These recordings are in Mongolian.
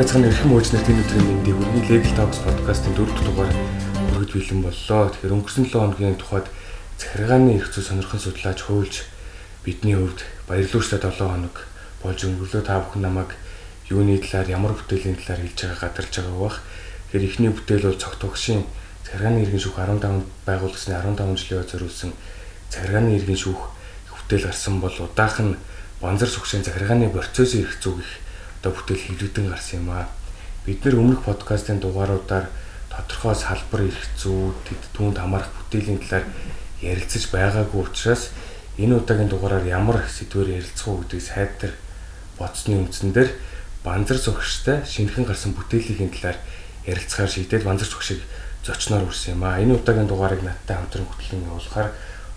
байцгааны эрхэм өөжнөр тэн өдрийн мэндийг хүргэе. Legal Talks podcast-ын дөрөвд дугаар хүргэж бэлэн боллоо. Тэгэхээр өнгөрсөн 7 хоногийн тухайд захиргааны эрх зүй сонирхон судлаач хуульч бидний хувьд баярлууштай 7 хоног болж өнгөрлөө. Та бүхэн намайг юуны талаар ямар бүтээлийн талаар хэлж байгаа гадарч байгаа бах. Тэгэхээр эхний бүтээл бол цогт тогшийн захиргааны иргэн шүүх 15 байгуулагдсны 15 жилийн зориулсан захиргааны иргэн шүүх бүтээл гарсан бол удаахан банзар сүгшийн захиргааны процессын зүй гэх одоо бүтээл хэвлэгдэн гарсан юм аа. Бид нэр өмнөх подкастын дугааруудаар тодорхой салбар эрх зүй, тэд түүнд хамаарах бүтээлийн талаар ярилцаж байгаагүй учраас энэ удаагийн дугаараар ямар сэдвээр ярилцах уу гэдгийг сайдтар бодсны үндсэн дээр банзар зогштой шинэхэн гарсан бүтээлийн талаар ярилцахаар шийдээд банзар зогшийг зочноор үрсэн юм аа. Энэ удаагийн дугаарыг надтай хамтран хөтлөн явуулахаар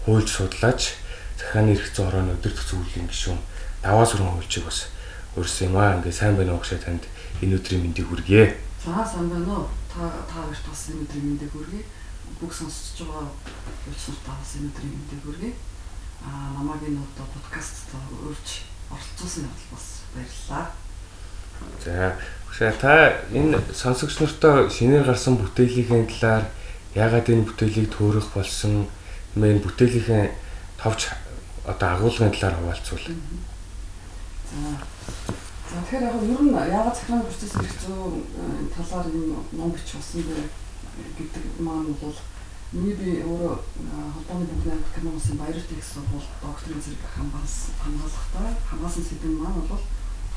хуульч судлаач захааны эрх зүйн орооны өдөртөх зөвлөлийн гишүүн даваа сүрэн хуульчийг бас урьсан юм аа. Ингээ сайн байна уу гэж танд энэ өдрийн мэндийг хүргэе. За сайн байна уу? Та та гэрт бас энэ өдрийн мэндийг хүргэе. Бүх сонсож байгаа хуульчнаар та бас энэ өдрийн мэндийг хүргэе. Аа намайг энэ одоо подкаст урьж оролцуулсан явдал бас баярлалаа. За Гэхдээ та энэ сонсогч нартай шинээр гарсан бүтээлийн талаар яагаад энэ бүтээлийг төөрөх болсон мэн бүтээлийн товч одоо агуулгын талаар хуваалцвал. За тэгэхээр яг ер нь яагаад захиргааны процесс ирэх зүй талаар энэ ном бич болсон бэ гэдэг маань бол миний би өөрөө холбооны бүхний аймаг Канадын Баярт их сургууль докторийн зэрэг хамгаалсан хамгаалахтаа хамгаалсан сэдв маань бол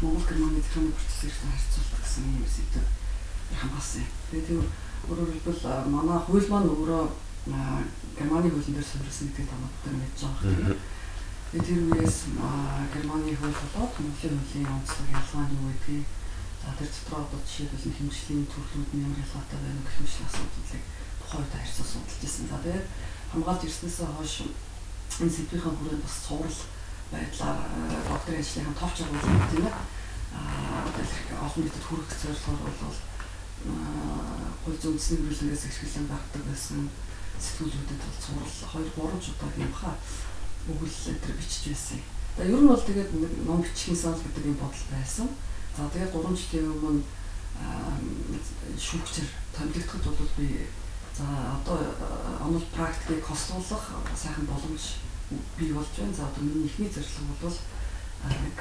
Монгол Германы захиргааны процесс ирэх харьцуулах гэсэн юм сэдв хамгаалсан. Тэгээд тийм өөрөөр хэлбэл манай хууль маань өөрөө Германы хуулийн дээр суурилсан гэдгийг та бүхэн мэдж байгаа хэрэг. Тэгээд тэр үеэс Германы хууль болоод Монголын хуулийн онцлог ялгаа нь юу гэдгийг за тэр дотор одоо жишээлбэл хэмжлийн төрлүүд нь ямар ялгаатай байна гэх мэт асуудлыг тухайн үед харьцуулж судалж ирсэн. За тэгээд хамгаалж ирснээс хойш энэ сэдвийн хүрээнд бас цуврал байдлаар докторийн ажлынхаа товч агуулгыг тийм ээ аа олон нийтэд хүргэх зорилгоор бол гол зүйнсний хөрөлнгөөс ашиглан багтдаг байсан. Сэтгүүлүүдэд бол цуврал 2 3 удаа юм хаа өгөл өдр бичиж байсан. За ер нь бол тэгээд ном бичихийн сан гэдэг юм бодол байсан. За тэгээд 3 жилийн өмнө шүүгчээр томилогдоход бол би за одоо онол практикийг хослуулах сайхан боломж бий болж байна. За одоо миний ихний зорилго бол нэг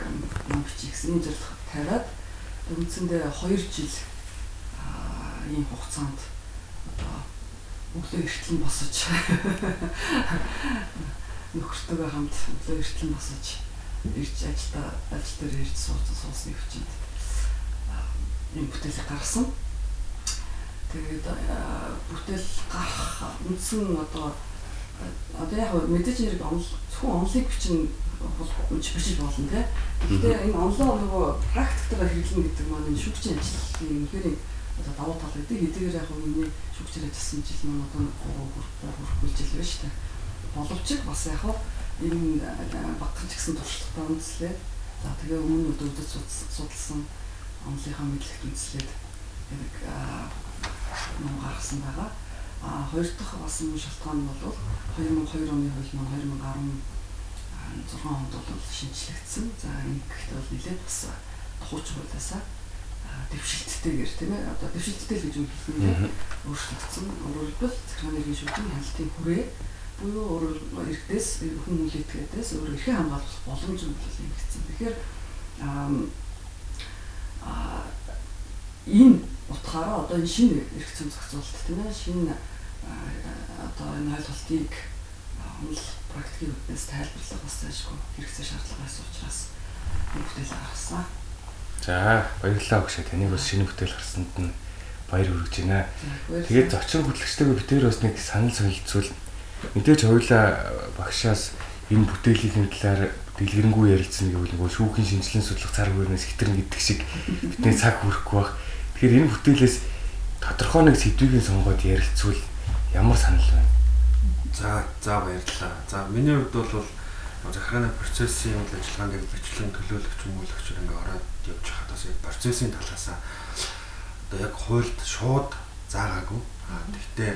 ном бичих гэсэн зорилго тавиад үндсэндээ 2 жил ийм хугацаанд одоо өглөө эртлэн босож нөхөртөөгөө хамт өглөө эртлэн босож ирж ажилдаа ажил дээр ирж суусан суусны хүчинд юм бүтээл гаргасан. Тэгээд бүтээл гарах үндсэн одоо одоо яг мэдээж хэрэг онл зөвхөн онлыг бичин бичиж болно тий. Гэхдээ энэ онлоо нөгөө практиктаар хэрэглэн гэдэг маань энэ шүүгчийн ажлын үнэхээр одоо давуу тал гэдэг. Эдгээр яг миний шүүгчээр ажилласан жил маань одоо 3 хүрэх жил байна шүү дээ боловч бас яг энэ багтах гэсэн туршлагатай үндэслээд за тэгээ өмнө өдөрт судалсан онлынхаа мэдлэгт үндэслээд яг ном гаргасан байгаа. А хоёр дахь бас юм шалтгаан нь бол 2002 оны хууль маань 2016 онд бол шинжлэгдсэн. За энэ гэхдээ бол нэлээд бас тухууч хуулиасаа дэвшилттэйгээр тийм ээ одоо дэвшилттэй л гэж үг хэлсэн юм. Өөрчлөгдсөн. Өөрөөр хэлбэл захиргааны иргэн шүүхийн хяналтын хүрээ буюу өөрөөр эрдээс хүн үлээтгэдээс өөр эрхээ хамгаалах боломж нөлөөлөл нэгдсэн. Тэгэхээр аа энэ утгаараа одоо энэ шинэ эрх зүйн зохицуулалт тийм ээ шинэ одоо энэ ойлголтыг онл практикийн үүднээс тайлбарлах бас заашгүй хэрэгцээ шаардлага байсан учраас бүтээл гаргасан. За баярлалаа өгшөө таныг бас шинэ бүтээл гарсанд нь баяр хүргэж байна. Тэгээд зочин хөтлөгчтэйгээ битээр бас нэг санал солилцвол Мэдээж хоёлаа багшаас энэ бүтээлийн талаар дэлгэрэнгүй ярилцсан гэвэл нөгөө шүүхийн шинжилгээ судлах цар хүрнээс хитрэн гэдэг шиг бидний цаг хүрэхгүй баг. Тэгэхээр энэ бүтээлээс тодорхой нэг сэдвийг сонгоод ярилцвал ямар санал байна? За за баярлалаа. За миний хувьд бол захиргааны процессын үйл ажиллагаанд яг бичлэн төлөөлөгч хүмүүлэгч ингээ ороод явж хахад бас яг процессын талаасаа одоо яг хуульд шууд заагаагүй. Гэхдээ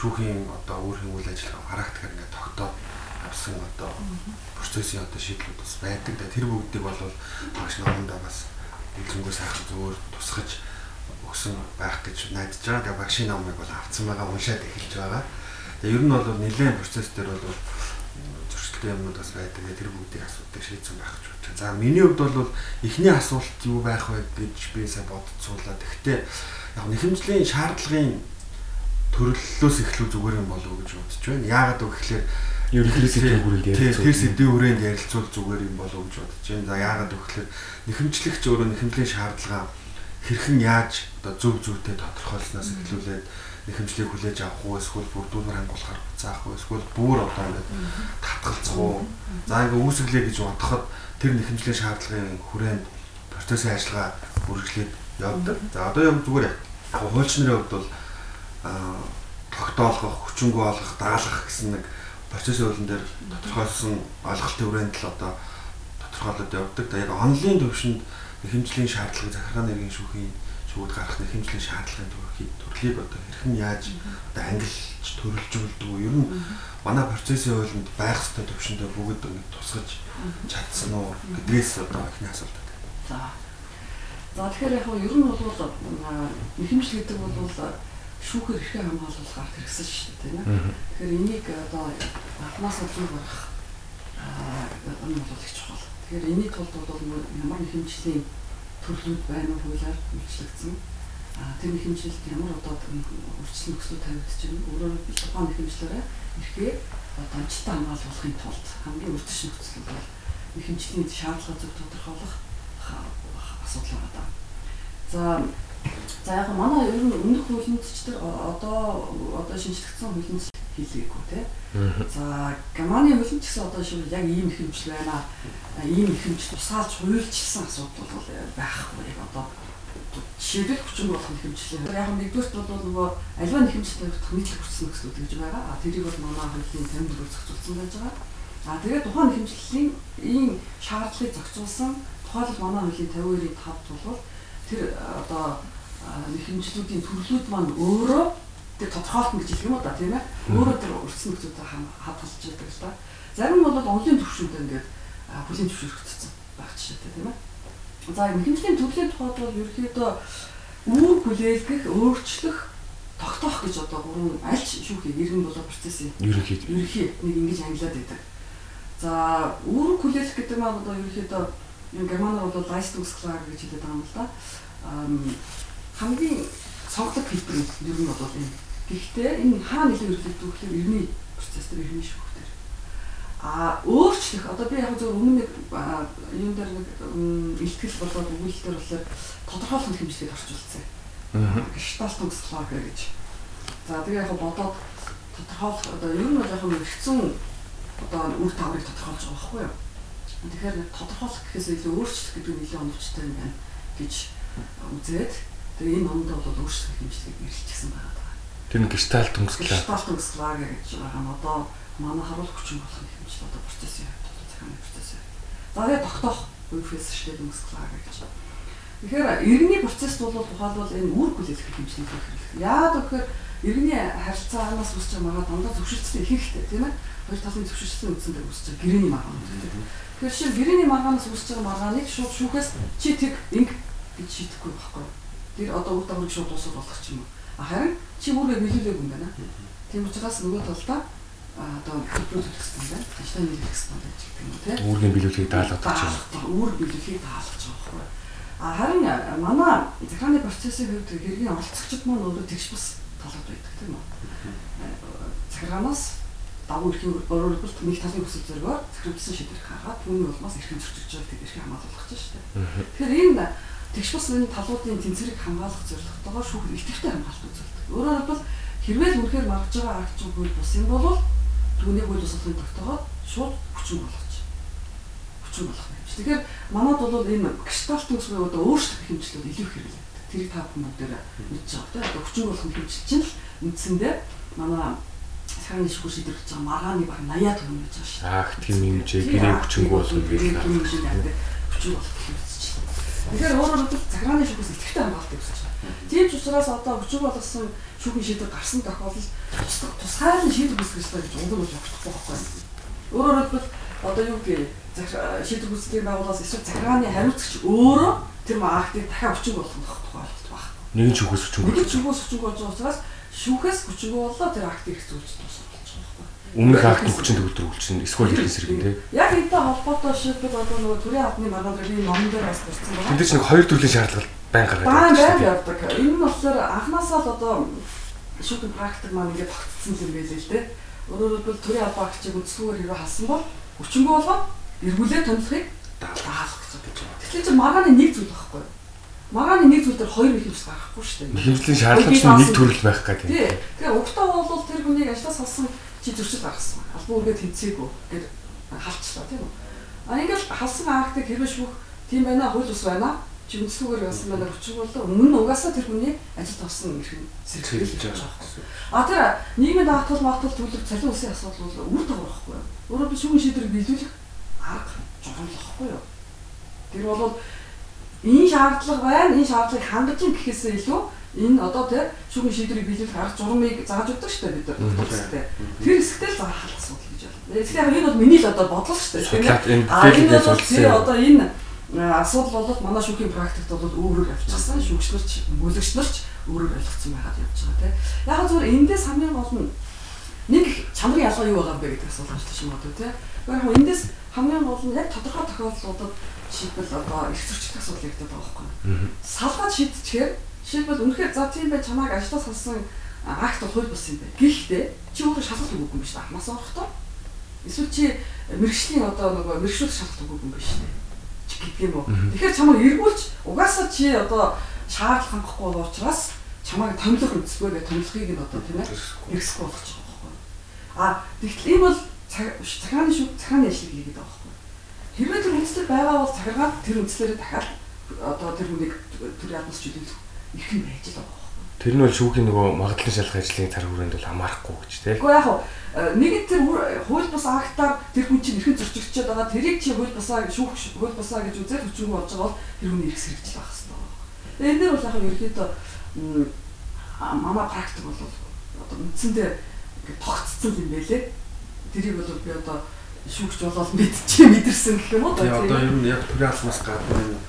шүүхийн одоо өөрхийн үйл ажиллагаа характер ингээд тогтоод авсан одоо процессын одоо шийдлүүд бас байдаг. Тэр бүгдийг бол багш номондоо бас дэлгэнгүй сайхан зөвөр тусгаж өгсөн байх гэж найдаж байгаа. Тэгээ багшийн номыг бол авсан байгаа, уншаад эхэлж байгаа. Тэгээ ер нь бол нэлээд процесс дээр бол зөрчилтэй юмнууд бас байдаг. Тэр бүгдийг асуудаг шийдсэн байх гэж бодож байна. За миний хувьд бол эхний асуулт юу байх вэ гэж би сая бодцуулаад. Гэхдээ яг нэхэмжлийн шаардлагын төрлөлөөс эхлүү зүгээр юм болов уу гэж бодож байна. Яагаад вэ гэхээр ерөнхийдөө сэдвийн хүрээнд ярилцвал тэр сэдвийн хүрээнд ярилцвал зүгээр юм болов уу гэж бодож байна. За яагаад вэ гэхээр нэхэмжлэгч өөрөө нэхэмжлийн шаардлага хэрхэн яаж одоо зөв зөвтэй тодорхойлсноос эхлүүлээд нэхэмжлийг хүлээж авах уу эсвэл бүр дүүнэр хангуулахаар заах уу эсвэл бүр одоо ингээд татгалзах уу. За ингээд үүсгэлээ гэж бодоход тэр нэхэмжлийн шаардлагын хүрээнд процессын ажиллагаа үргэлжлээд явдаг. За одоо яг зүгээр яг хуульч нарын хувьд бол тогтоолгох, хүчингү олгох, даалгах гэсэн нэг процессын хуулийн дээр тодорхойлсон ойлголтын хүрээнд л одоо тодорхойлоод явдаг. Тэгээ яг онлайн төвшөнд хэмжлийн шаардлагыг захиргааны нэрийн шүүхийн шүүд гарах хэмжлийн шаардлагын төрөлхийг төрлийг одоо хэрхэн яаж одоо ангилж төрөлжүүлдэг вэ? Ер нь манай процессын хуулинд байх ёстой төвшөндөө бүгд ингэ тусгаж чадсан уу гэдгээс одоо ихний асуулт. За. За тэгэхээр яг нь ер нь бол хэмжил гэдэг бол шүүхээр эрхээ хамгаалуулах арга хэрэгсэн шүү дээ тийм ээ. Тэгэхээр энийг одоо анхнаас гарах аа энэ бол их чухал. Тэгэхээр энийг тулд бол ямар нэг хэмжлийн төрлүүд байна уу хуулиар үйлчлэгдсэн. Аа тэр нэг хэмжилт ямар одоо үржилт нөхцөл тавигдж байна. Өөрөөр хэлбэл тухайн нэг хэмжлээрээ эрхээ одоо амжилттай хамгаалуулахын тулд хамгийн үрдis нөхцөл бол нэг хэмжлийн шаардлага зөв тодорхойлох асуудал байна. За За яг манай ер нь өмнөх тэр одоо одоо шинжлэхсэн хуулинд хийлгээгүй тий. За Германы ч гэсэн одоо шиг яг ийм их хэмжил байна. Ийм их хэмжил тусгаалж хуульчилсан асуудал бол байхгүй яг одоо жишээлбэл хүчин болох хэмжлээ. Яг нэгдүгürt бол нөгөө аливаа хэмжил тавьдаг нийтлэг хүчин нөхцөл гэж байгаа. А тэрийг бол манай хуулийн 54-өөр зохицуулсан байж байгаа. А тэгээд тухайн хэмжлэлийн ийм шаардлагыг зохицуулсан тухайлбал манай хуулийн 52-ийн 5-д бол тэр одоо нэхэмжлүүдийн төрлүүд маань өөрөө тэр тодорхойлтон гэж хэлэх юм уу да тийм ээ? Өөрөө тэр өрсөн нөхцөлтэй хадгалж байдаг л да зарим бол онлын төвшөнд ингээд бүлийн төвшөрөгдсөн байх жишээтэй тийм ээ? За нэхэмжлийн төрлийн тухайд бол ерөөхдөө үүр хүлээлгэх өөрчлөх тогтоох гэж одоо гурван аль шүүхийг иргэн болоо процессын ерөнхий. ерөнхий нэг ингэж ангилаад байдаг. За үүр хүлээлгэх гэдэг маань одоо ерөөхдөө юм германаар бол Leistungsklage гэж хэлдэг юм л да хамгийн цонхлог хэлбэр нь ер нь бол энэ. Гэхдээ энэ илүү хэрэглэгдэх вэ гэхээр иргэний процесс дээр иргэний шүүх дээр. А өөрчлөх одоо би яг зөв өмнө нэг юм дээр нэг ихтгэл болоод өгүүлэлт дээр болохоор тодорхойлох хэмжлэгийг орчуулсан. Гештальтungsklage гэж. За тэгээ яг бодоод тодорхойлох одоо ер нь бол яг хэрэгцсэн одоо үр таврыг тодорхойлж байгаа байхгүй юу? Тэгэхээр тодорхойлох гэхээс илүү өөрчлөх гэдэг нь илүү оновчтой юм байна гэж үзээд тэгээ энэ номд бол өөрчлөх хэмжлэгийг нэрлэчихсэн байгаа. Тэр нь гештальт өмсгөл. Гештальт өмсгэл гэж байгаа нь одоо манай харуулах хүчин болох хэмжил одоо процессын хувьд захааны процесс. За тэгээ тогтоох үеэс шилдэг өмсгэл гэж. Тэгэхээр иргэний процесс бол тухайлбал энэ үр хүлээлгэх хэмжлийг хэрэглэх. Яагаад гэхээр иргэний харилцаанаас үсч байгаа дандаа зөвшөлтсөн их хэрэгтэй тийм ээ. Хоёр талын зөвшөлтсөн үндсэн дээр үсч байгаа гэрээний маргаан. Тэгэхээр шил гэрээний маргаанаас үсч байгаа маргааныг шууд шүүхээс чи тэг инг гэж шийдэхгүй байхгүй. Тэр одоо үр дагаврыг шууд дуусгах болох ч юм уу. Харин чи өөрөө биелүүлээгүй юм байна. Тийм учраас нөгөө талдаа одоо төлөх хэрэгтэй байна. Ажлаа нийлэх хэрэгтэй байна гэдэг юм тийм. Үүргийн биелүүлэхийг даалгах гэж байна. Үүр биелүүлэхийг даалгах гэж байхгүй. А харин манай захааны процессын хувьд хэргийн оролцогчид маань өөрөө тэгш бас талууд байдаг тийм үү. Захаанаас дагуу эрхийн өөрөөр хэлбэл нэг талын хүсэл зоригоор захирлсан шийдвэр гаргаад түүний улмаас эрхийн зөрчилж байгаа гэдэг эрхийг хамгаалах гэж байна. Тэгэхээр энэ тэгш бас энэ талуудын тэнцвэрийг хамгаалах зорилготойгоор шүүх идэвхтэй хамгаалалт үзүүлдэг. Өөрөөр хэлбэл хэрвээ л үнэхээр маргаж байгаа акт зүйн хууль бус юм бол түүнийг хууль бусгалын тогтоогоод шууд хүчин болгож хүчин болгох юм. Тэгэхээр манад бол энэ гештальт үсгээ одоо өөрчлөх хэмжлүүд илүү их хэрэглэдэг. Тэрийг та бүхэн бүгдээр мэдж байгаа тийм одоо хүчин болгох хэмжил чинь л үндсэндээ манай сахарын шүүх шийдвэрлэж байгаа маргааны баг 80 төгрөг гэж байгаа шүү. Ах тийм хэмжээ гэрээ хүчинг болгох гэдэг хүчин болгох хэмжээ Тэгэхээр өөрөөр хэлбэл цагааны шүүхээс идэвхтэй хамгаалт үүсэж байна. Тийм ч учраас одоо өчиг болгосон шүүхийн шийдвэр гарсан тохиолдолд тусгайлан шийдвэр үүсгэж байгаа гэж ундаг болж огтхгүй байхгүй. Өөрөөр хэлбэл одоо юу гэв шийдвэр үүсгэлийн байгууллагаас эсвэл цагааны хариуцагч өөрөө тэр актыг дахиад өчиг болгох тохиолдол байхгүй. Нэгэн шүүхээс хүчингүй. Нэг шүүхээс хүчингүй болж байгаа учраас шүүхээс хүчингүй болоо тэр акт их зүйлж дуусах болж байгаа байхгүй. Өмнөх актын хүчин төгөлдөр үлчин эсвэл эрхэн сэргэн тий. Яг энэтэй холбоотой шийдэл одоо нөгөө төрийн албаны маргаандрын номон дээр бас төрсэн байгаа. Тэнд чинь нэг хоёр төрлийн шаардлага байн гаргаад байна. байр явдаг. Энэ нь болохоор анханасаа л одоо шүүхийн практик маань ингээд тогтцсон юм байлээ л дээ. Өөрөөр хэлбэл төрийн албан агчийг үндсгүүгээр хэрэг халсан бол хүчингүй болгоод эргүүлээ томилхыг даалгах гэж байна. Тэгэхээр чи маргааны нэг зүйл байхгүй юу? Маргааны нэг зүйл дээр хоёр ихэмж гарахгүй шүү дээ. Хэмжлийн шаардлага чинь нэг төрөл байх гэдэг. Тий. Тэгэхээр угтаа бол тэр хүнийг ажлаас салсан чи зөрчил гаргасан. Албан үргээ тэнцээгүй гэд халчлаа тийм үү? А ингээл халсан актыг хэрвээ шүүх тийм байна хууль ус байна. Чи үндслүүгээр явсан байна хүчиг бол өмнө угаасаа тэр хүний ажил тосон хэрхэн сэргэлж байгаа байхгүй. А тэр нийгмийн даатгал маатгал төлөв цалин улсын асуудал бол үр дагавар байхгүй юу? Өөрөөр шүүгэн шийдвэрийг биелүүлэх арга журам болохгүй юу? Тэр бол энэ шаардлага байна, энэ шаардлагыг хангаж ин гэхээсээ илүү энэ одоо тэр шүүгэн шийдвэрийг биелүүлэх арга журмыг зааж өгдөг шүү дээ бид нар хэсэгтээ. Тэр хэсэгтээ л заах асуудал гэж байна. Тэгэхээр энэ бол миний л одоо бодлого шүү дээ. А энэ бол тэр одоо энэ а, асуудал бол манай шүүхийн практикт бол өөрөөр явчихсан. Шүүгч нарч, бүлэгч нарч өөрөөр ойлгоцсон байгаад явж байгаа тийм. Яг зөвхөн эндээс хамгийн гол нь нэг чанарын ялгаа юу байгаа юм бэ гэдэг асуулт гарч ирж магадгүй тийм. Тэгэхээр яг эндээс хамгийн гол нь яг тодорхой тохиолдлуудад жишээлбэл одоо их зөрчил асуудал ягдаад байгаа байхгүй? Салгаад шийдчихээр жишээлбэл үнэхээр за тийм бай чамайг ажлаас салсан акт бол хууль бус юм байна. Гэхдээ чи өөрөө шалгалт өгөөгүй юм шүү дээ. Анхнаасаа орохдоо. Эсвэл чи мэрэгчлийн одоо нөгөө мэрэгшүүл шалгалт өгөөгүй юм биш үү? Чи гэдэг юм уу? Тэгэхээр чамайг эргүүлж угаасаа чи одоо шаардлага хангахгүй байгаа учраас чамайг томилох үсгээрээ томилохыг нь одоо тийм ээ эрсэхгүй байхгүй юу? А тэгтэл энэ бол цаг- цагааны шүүх цагааны ажлыг хийгээд байгаа байхгүй? Хэрвээ тэр үндслэл байгаа бол цагаагаад тэр үндслээрээ дахиад одоо тэр хүнийг тэр яднаас чөлөөлөх их юм байж л байгаа? Тэр нь бол шүүхийн нөгөө магадлалын шалгах ажлын цар хүрээнд бол хамаарахгүй гэж тий. Гэхдээ яг нэг тэр үр- хууль бус актаар тэр хүн чинь эрхэн зөрчигдөж байгаа тэрийг чи хууль бусаа шүүх хууль бусаа гэж үзээд хүчгүй болж байгаа бол тэр хүний эрх сэргэж байх. Тэгээ энэ дээр бол яг ерөөдөө мама практик бол одоо үндсэндээ ингээд тогтцсон юм байлээ. Тэрийг бол би одоо шүүгч болоод мэдчихээ мэдэрсэн гэх юм уу? Тэгээ одоо ер нь яг төрийн албаас гадна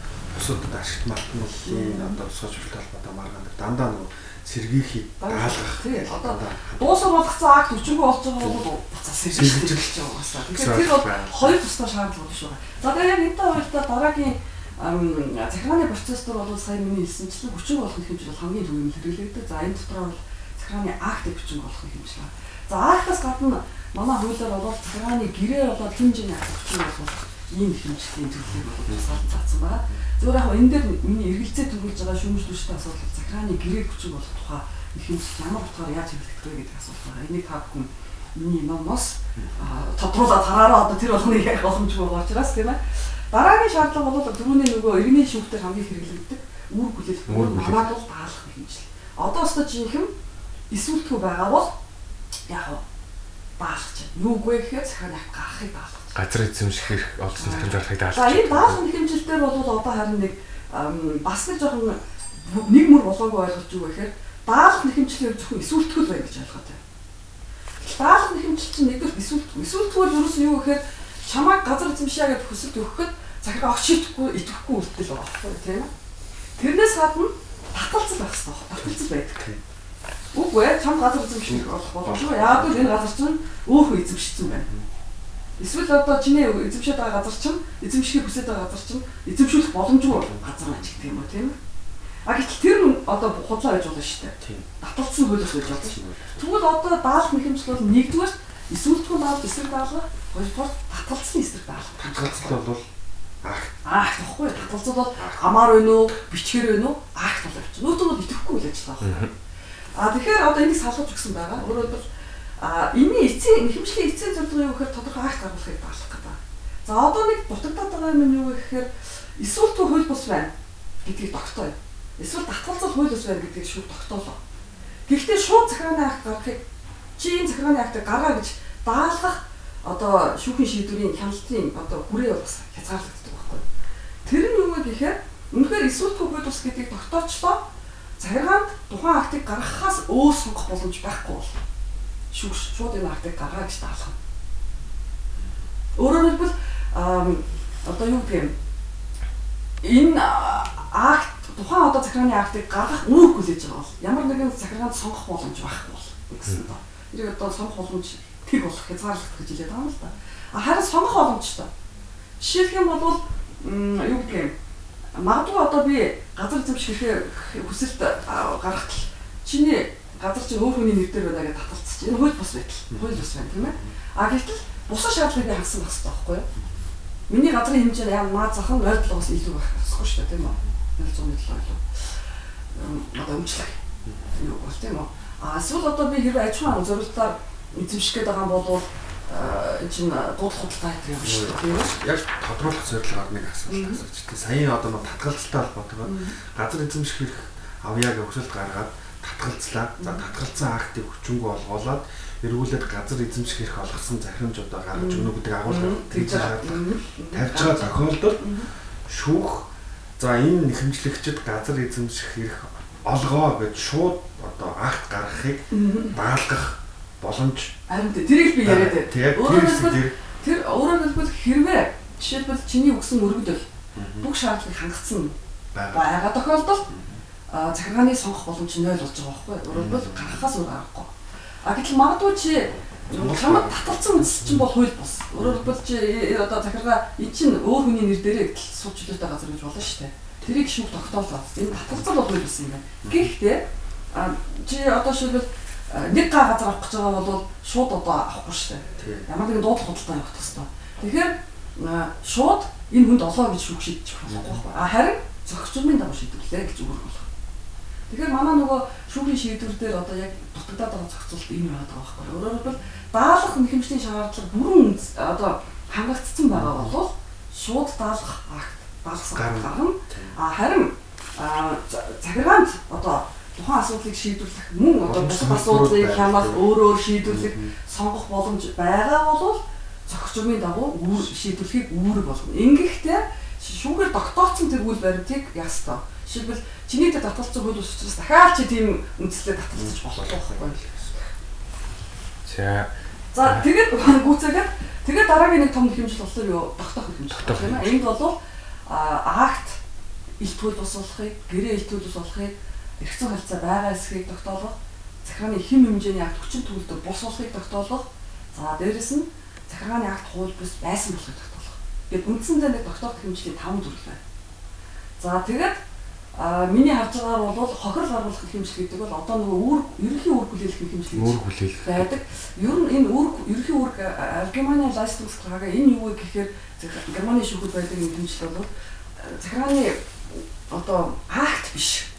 энэ бусад ашигт малтмуулын одоо сууж хөлт холбоотой маргаан дандаа нөгөө сэргийхийг даалгах. тий одоо дуусар болгоцсон акт өчнгөө байгаа бол буцаа сэргийлж хэлж байгаа басаа. Тэгэхээр тэр бол хоёр тусдаа шаардлага биш байгаа. За тэгээ яг энэтэй хоёртаа дараагийн захиргааны процесс дээр бол сая миний хэлсэнчлэн хүчин болох хэмжээ бол хамгийн түрүүнд хэрэглэгддэг. За энэ дотор бол захиргааны акт хүчин болох хэмжээ. За актаас гадна манай хуулиар бол захиргааны гэрээ болоод хэмжээний акт хүчин болох ийм хэмжээний төрлийг бол заасан байна. Зөвхөн яг энэ дээр миний эргэлзээ төрүүлж байгаа шүүмжлүүлжтэй асуудал захиргааны гэрээ хүчин болох тухай их юм ямар утгаар яаж хэрэглэх вэ гэдэг асуулт байна. Энийг та бүхэн миний номоос аа, тодруулаад хараараа одоо тэр болгоныг яг боломжгүй байгаа учраас тийм ээ. Дараагийн шаардлага бол түрүүний нөгөө иргэний шүүхтэр хамгийн хэрэглэгддэг үр бүлэл. Манад бол даалгах хэмжил. Одоо өстө жинхэм эсвэлтгүй байгаа бол яг нь даалгах чинь. Юуг вэ гэхээр захиргааны акт гаргахыг даалгах. Газар эзэмших эрх олсон захирам зарахыг За даалгаж. энэ даалгын хэмжилтээр бол одоо харин нэг бас нэг жоохон нэг мөр болоогүй ойлгож юу гэхээр даалгах нэхэмжлэр зөвхөн эсвэлтгэл байна гэж ойлгоод байна. Даалгах нэхэмжил чинь нэгдүгээр эсвэлтгүй. Эсвэлтгүүр юу юу гэхээр чамайг газар эзэмшээ гэж хүсэлт өгөхөд захиргаа огч шийдэхгүй идэвхгүй үлдэл байгаа байхгүй тийм ээ. Тэрнээс гадна таталцал байх хэрэгтэй байна. Таталцал байдаг. Үгүй ээ, чам газар эзэмших болох боломжгүй. Яг л энэ газар чинь өөхөө эзэмшсэн байна. Эсвэл одоо чиний эзэмшээд байгаа газар чинь эзэмшихийг хүсэж байгаа газар чинь эзэмшүүлэх боломжгүй газар ч гэдэг юм уу тийм үү? А гэтэл тэр нь одоо худлаа байж болно шүү дээ. Тийм. Таталцсан хөлөс байж болно шүү. Тэгвэл одоо даалах мэхэмжил бол нэгдүгээр эсвэлтгүй даалах эсрэг даалгах, хоёрдугаар таталцсан эсрэг даалгах. Татгалцал бол ах Аах тахгүй таталцал бол амаар байна уу, бичгээр байна уу, аах тул явчих. Нүүтэн бол идэвхгүй үйл ажиллагаа байна. А тэгэхээр одоо энийг салгаж өгсөн байгаа. Өөрөөр хэлбэл а энэний эцсийн хэмжлийн эцсийн зорилго юу гэхээр тодорхой акт гаргахыг даалгах гэдэг. За одоо нэг дутагдаад байгаа юм нь юу гэхээр эсвэл тө хууль бус байна гэдгийг тогтооё. Эсвэл татгалзал хууль бус байна гэдгийг шууд тогтоолоо. Гэхдээ шууд захиргааны акт гаргахыг чи энэ захиргааны актыг гаргаа гэж даалгах одоо шүүхийн шийдвэрийн хяналтын одоо хүрээ бас хязгаарлагддаг байхгүй. Тэр нь юу гэхээр үнэхээр эсвэл тө хууль бус гэдгийг тогтоочлоо захиргаанд тухайн актыг гаргахаас өөр сонгох боломж байхгүй бол шүүх шууд энэ актыг гаргаа гэж даалгах. Өөрөөр хэлбэл одоо юу гэх юм энэ акт тухайн одоо захиргааны актыг гаргах үүрэг хүлээж байгаа бол ямар нэгэн захиргаанд сонгох боломж байхгүй бол гэсэн доо. Тэрийг одоо сонгох боломж тэг болох хязгаарлалт гэж хэлээд байгаа юм л да. А харин сонгох боломжтой. Жишээлх юм бол юу гэх юм магадгүй одоо би газар эзэмшихээ хүсэлт гаргахтал чиний газар чинь өөр хүний нэр дээр байна гэж таталцчих. Энэ хууль бус байтал. Хууль бус байна тийм ээ. А гэтэл бусад шаардлагыг хангасан байх хэрэгтэй байхгүй юу? Миний газрын хэмжээ яа наад зах нь 0.7-оос илүү байх ёсгүй шүү дээ тийм үү? 0.7 илүү. Одоо өмчлөх. Юу бол тийм үү? А эсвэл одоо би хэрэг аж ахуйн зорилтоор эзэмших гээд байгаа бол энэ чинь дууд худалдаа гэдэг юм шүү дээ. Яг тодруулах зорилгоор нэг асуулт асууж. Саяын одоо нэг татгалзалтай холбоотойгоор газар эзэмших хэрэг авъя гэх хүсэлт гаргаад татгалзлаа. За татгалзсан актыг хүчингү олгоолоод эргүүлээд газар эзэмших хэрэг олгосон захирамжуудаа гаргаж өгнө гэдэг агуулга тэгж шаардлага тавьж байгаа тохиолдолд шүүх за энэ нэхэмжлэгчд газар эзэмших хэрэг олгоо гэж шууд одоо акт гаргахыг даалгах боломж харин тэрийг би яриад байна. Өөрөөр хэлбэл тэр өөрөөр хэлбэл хэрвээ жишээлбэл чиний өгсөн өргөдөл бүх шаардлагыг хангацсан байгаа. тохиолдолд захиргааны сонгох боломж нь 0 болж байгаа байхгүй юу? Өөрөөр хэлбэл гарахаас өөр аргагүй. А гэтэл магадгүй чи чамд таталцсан үс чинь бол хууль бус. Өөрөөр хэлбэл чи э, одоо захиргаа эн чинь өөр хүний нэр дээрээ гэтэл сууч чөлөөтэй газар гэж болно шүү дээ. Тэрийг шүүх тогтоолоо. Энэ таталцсан бол хууль бус юм байна. Гэхдээ чи одоо шилбэл нэг га газар авах гэж байгаа бол шууд одоо авахгүй шүү дээ. Ямар нэгэн дуудлага худалдаа явах хэрэгтэй. Тэгэхээр шууд энэ хүнд олоо гэж шүүх шийдчих болохгүй байхгүй. А харин зохицуулмын дагуу шийдвэрлээ гэж өгөх болох. Тэгэхээр манай нөгөө шүүхийн шийдвэр дээр одоо яг дутагдаад байгаа зохицуулт энэ байдаг байхгүй. Өөрөөр хэлбэл даалгах нэхэмжлийн шаардлага бүрэн одоо хангагдсан байгаа бол шууд даалгах акт даалгасан гарна. А харин захиргаанд одоо тухайн асуудлыг шийдвэрлэх мөн одоо бусад асуудлыг хямаах өөрөөр шийдвэрлэх сонгох боломж байгаа бол зохиц журмын дагуу үүр шийдвэрлэхийг үүрэг болгоно. Ингэхдээ шүүгээр тогтооцсон тэр үйл баримтыг ястаа. Жишээлбэл чиний дээр татгалцсан хууль ус учраас дахиад чи тийм үндслээ татгалцаж болохгүй байхгүй. За. За тэгээд гүцээгээд тэгээд дараагийн нэг том хэмжил болохоор юу тогтоох хэмжил байна. Энд бол акт илт хууль бус болохыг, гэрээ илт хууль бус болохыг эргэцэн харилцаа байгаа эсхийг тогтоолох, захиргааны хэм хэмжээний акт хүчин төгөлдөр бус болохыг тогтоолох. За дээрэс нь захиргааны акт хууль бус байсан болохыг тогтоолох. Гэт үндсэндээ нэг тогтоох хэмжээний 5 зүйл байна. За тэгээд а миний харж байгаагаар бол хохирол гаргах хэмжил гэдэг бол одоо нөгөө үүрэг ерөнхий үүрэг хүлээлгэх хэмжил үүрэг хүлээлгэх байдаг. Ер нь энэ үүрэг ерөнхий үүрэг Германы гаргаа энэ юу вэ гэхээр Германы шүүхэд байдаг юм хэмжил бол захиргааны одоо акт биш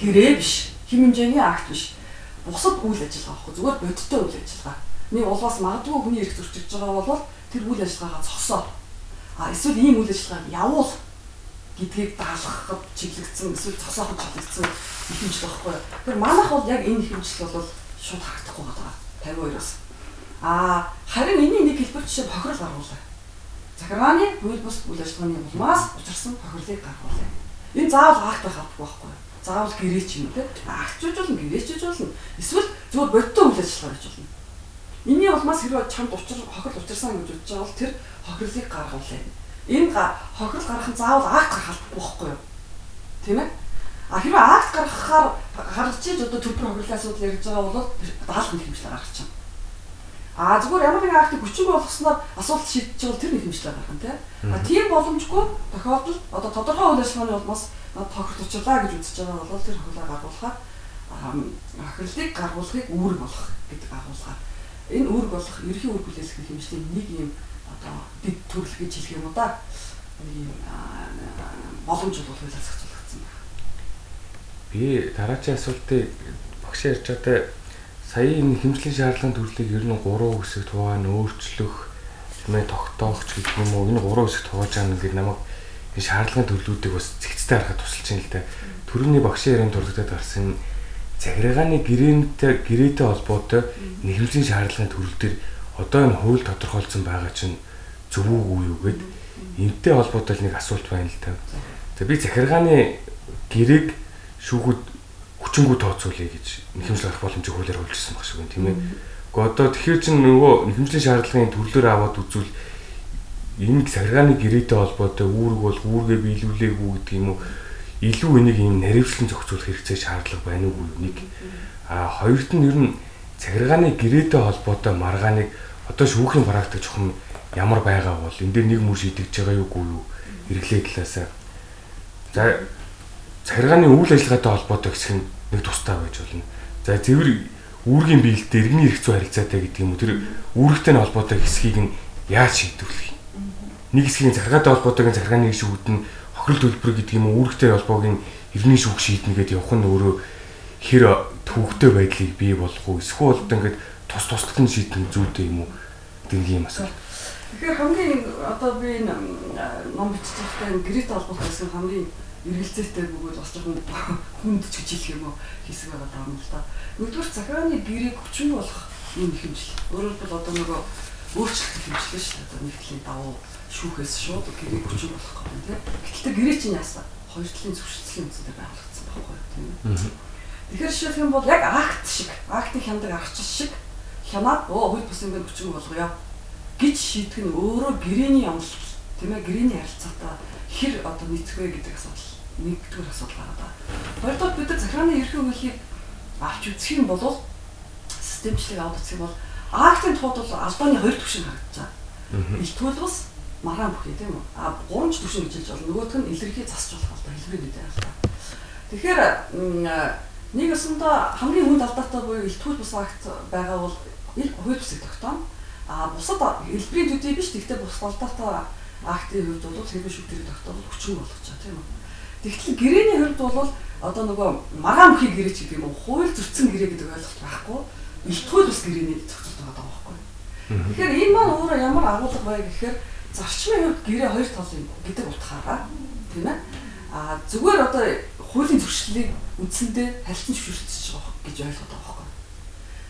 гэрээ биш, хэм хэмжээний акт биш. Бусад үйл ажиллагаа байхгүй зүгээр бодиттой үйл ажиллагаа. Нэг улаас магадгүй хүний эрх зөрчиж байгаа бол тэр үйл ажиллагаагаа зогсоо. А эсвэл ийм үйл ажиллагааг явуул гэдгийг даалгахад чиглэгдсэн эсвэл цосооход чиглэгдсэн ихэмжил байхгүй. Тэр манайх бол яг энэ ихэмжил бол шууд харагдахгүй байгаа 52-оос. А харин энэний нэг хэлбэр жишээ бохирол гаргуулаа. Захиргааны хууль бус үйл ажиллагааны улмаас учирсан бохирлыг гаргуулаа. Энэ заавал акт байх авахгүй байхгүй заавал гэрээч юм те агчууж болно гэрээчж болно эсвэл зүгээр бодиттой үйл ажиллагаа хийж болно энэний улмаас хэрвээ чамд учир хохирол учирсан гэж бодож байгаа бол тэр хохирлыг гаргуулъя энэ хохирол гаргах нь заавал акт гарах албагүй байхгүй юу? Тийм ээ а хэрвээ акт гаргахаар гаргаж иж одоо төлбөр хохирлын асуудал ярьж байгаа бол даалгын хэмжлэг гаргаж чам. А зүгээр ямар нэгэн актыг хүчиг болгосноор асуудал шийдэж байгаа тэр нэг хэмжлэг гарах нь тийм. А тийм боломжгүй тохиолдолд одоо тодорхой үйл ажиллагааны улмаас тохиролцуулаа гэж үзэж байгаа бол тэр хохиолоо гаргуулахаар хохирлыг гаргуулахыг үүрэг болох гэдэг агуулгаар энэ үүрэг болох ерхий үүрэг хүлээлгэх хэмжээний нэг юм одоо дэд төрөл гэж хэлэх юм уу да юм боломж бол хуулиар зохицуулагдсан байна. Би дараачийн асуултыг багш ярьж байгаа сая энэ хэмжлийн шаардлагын төрлийг ер нь 3 хэсэгт хуваана өөрчлөх тийм ээ тогтоох ч гэх юм уу энэ 3 хэсэгт хувааж байгаа нэг намайг энэ шаардлагын төрлүүдийг бас зэгцтэй харахад тусалж байна л да. Төрөний багшийн ярианд дурддаад гарсан захиргааны гэрээтэй гэрээтэй холбоотой нэхэмжлийн шаардлагын төрөл төр одоо энэ хууль тодорхойлсон байгаа чинь зөв үү юу гэд энтэй холбоотой нэг асуулт байна л та. За би захиргааны гэрээг шүүхүүд хүчингүү тооцоолъё гэж нэхэмжлэг авах боломжийг хуулиар хөлжсөн баг шиг байна тийм ээ. Гэхдээ одоо тэгэхээр чинь нөгөө нэхэмжлийн шаардлагын төрлөөр аваад үзвэл энэ саргааны гэрээтэй холбоотой үүрэг бол үүргээ биелүүлээгүй гэдэг юм уу илүү энийг юм наривчлан зохицуулах хэрэгцээ шаардлага байна уу нэг а хоёрт нь ер нь цагиргааны гэрээтэй холбоотой маргааныг одоо шүүхийн практик чухам ямар байгаа бол энэ дээр нэг мөр шийдэгдэж байгаа юугүй юу? Хэрэглээ талаасаа за цагиргааны үйл ажиллагаатай холбоотой хэсэг нь нэг тустай байж болно. За зэвэр үүргийн биелэлтэй иргэний зүй харилцаатай гэдэг юм уу? Тэр үүрэгтэй нь холбоотой хэсгийг нь яаж шийдвэрлэх юм. Нэг хэсгийн захиргаатай холбоотойг захиргааны шүүхд нь хохирол төлбөр гэдэг юм уу? Үүрэгтэй холбоог нь иргэний шүүх шийднэ гэдээ явах нь өөрөө хэр төвөгтэй байдлыг бий болгох уу эсвэл одоо ингээд тус туслах нь шийдэх зүйтэй юм уу гэдэг юм асуулт. Тэгэхээр хамгийн одоо би ном бичиж байхдаа гэрээтэй холбоотой хамгийн эргэлзээтэй бөгөөд бас жоохон хүндч гэж хэлэх юм уу хэсэг байгаа даа юм л та. Нэгдүгээр захиргааны гэрээг хүчин болох юм хэмжил. Өөрөөр хэлбэл одоо нөгөө өөрчлөлт хэмжлээ шүү дээ. Одоо нэгдлийн давуу шүүхээс шууд гэрээг хүчин болох гэдэг тийм. Гэтэл гэрээ чинь яасан? Хоёр талын зөвшөөрлөлийн үндсээр байгуулагдсан байхгүй тийм. Тэгэхээр жишээлх юм бол яг акт шиг, актыг хяндаг аргач шиг хянаад оо хөл бус ингээд хүчин болгоё гэж шийдэх нь өөрөө гэрээний амлалт тийм ээ гэрээний харилцаатай хэр одоо нийцэх вэ гэдэг асуудал нэгдүгээр асуудал байгаа да. Хоёрдугаар бид нар захиргааны ерхий хөлийг авч үзэх юм бол системчлэг авах юм бол актын тууд бол албаны хоёр түвшин харагдаж байгаа. Ил төлбөс маргаан бүхий тийм үү? А гурамч түвшин гэж хэлж болно. Нөгөөх нь илэрхий засч болох л да. Хэлбэрийн мэдээ байна. Тэгэхээр нэг өсөндөө хамгийн хүнд алдаатай буюу ил төлбөс акт байгаа бол ил хууль бусыг тогтооно. А бусад хэлбэрийн төдий биш. Тэгвэл бус алдаатай актын хувьд бол хэлбэр шүтэрийг тогтоох хүчин болгож байгаа тийм үү? Тэгтэл гэрээний хувьд бол одоо нөгөө магаан бүхий гэрээ ч гэдэг юм уу хууль зөрчсөн гэрээ гэдэг ойлголт байхгүй илтгүүл бас гэрээний зохицуулт байгаа байхгүй. Тэгэхээр энэ маань өөрөө ямар агуулга бай гэхээр зарчмын хувьд гэрээ хоёр тал юм гэдэг утгаараа тийм ээ. А зүгээр одоо хуулийн зөрчлөлийг үндсэндээ харилцан зөвшөөрч байгаа гэж ойлгоод байгаа байхгүй.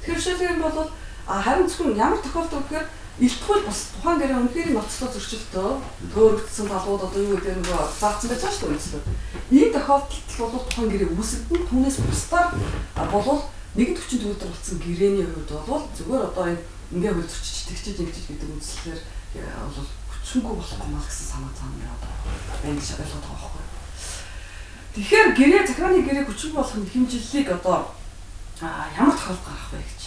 Тэгэхээр жишээлбэл бол харин зөвхөн ямар тохиолдол гэхээр Илтгүүл бас тухайн гэрээ үнэхээр ноцтой зөрчилтөө төөрөгдсөн талууд одоо юу гэдэг нөгөө заасан байж байгаа шүү дээ. Ийм тохиолдолд бол тухайн гэрээ үүсгэн түүнээс бусдаар болвол нэгэн төвчин төвдөр болсон гэрээний хувьд бол зүгээр одоо ингээ хөл зөрчиж тэгчиж ингэжиж гэдэг үндслээр бол хүчнэггүй болохгүй маа гэсэн санаа цаана одоо байна гэж ойлгоод байгаа байхгүй. Тэгэхээр гэрээ захиргааны гэрээ хүчнэг болох хэмжиллийг одоо ямар тохиолдол гарах вэ гэж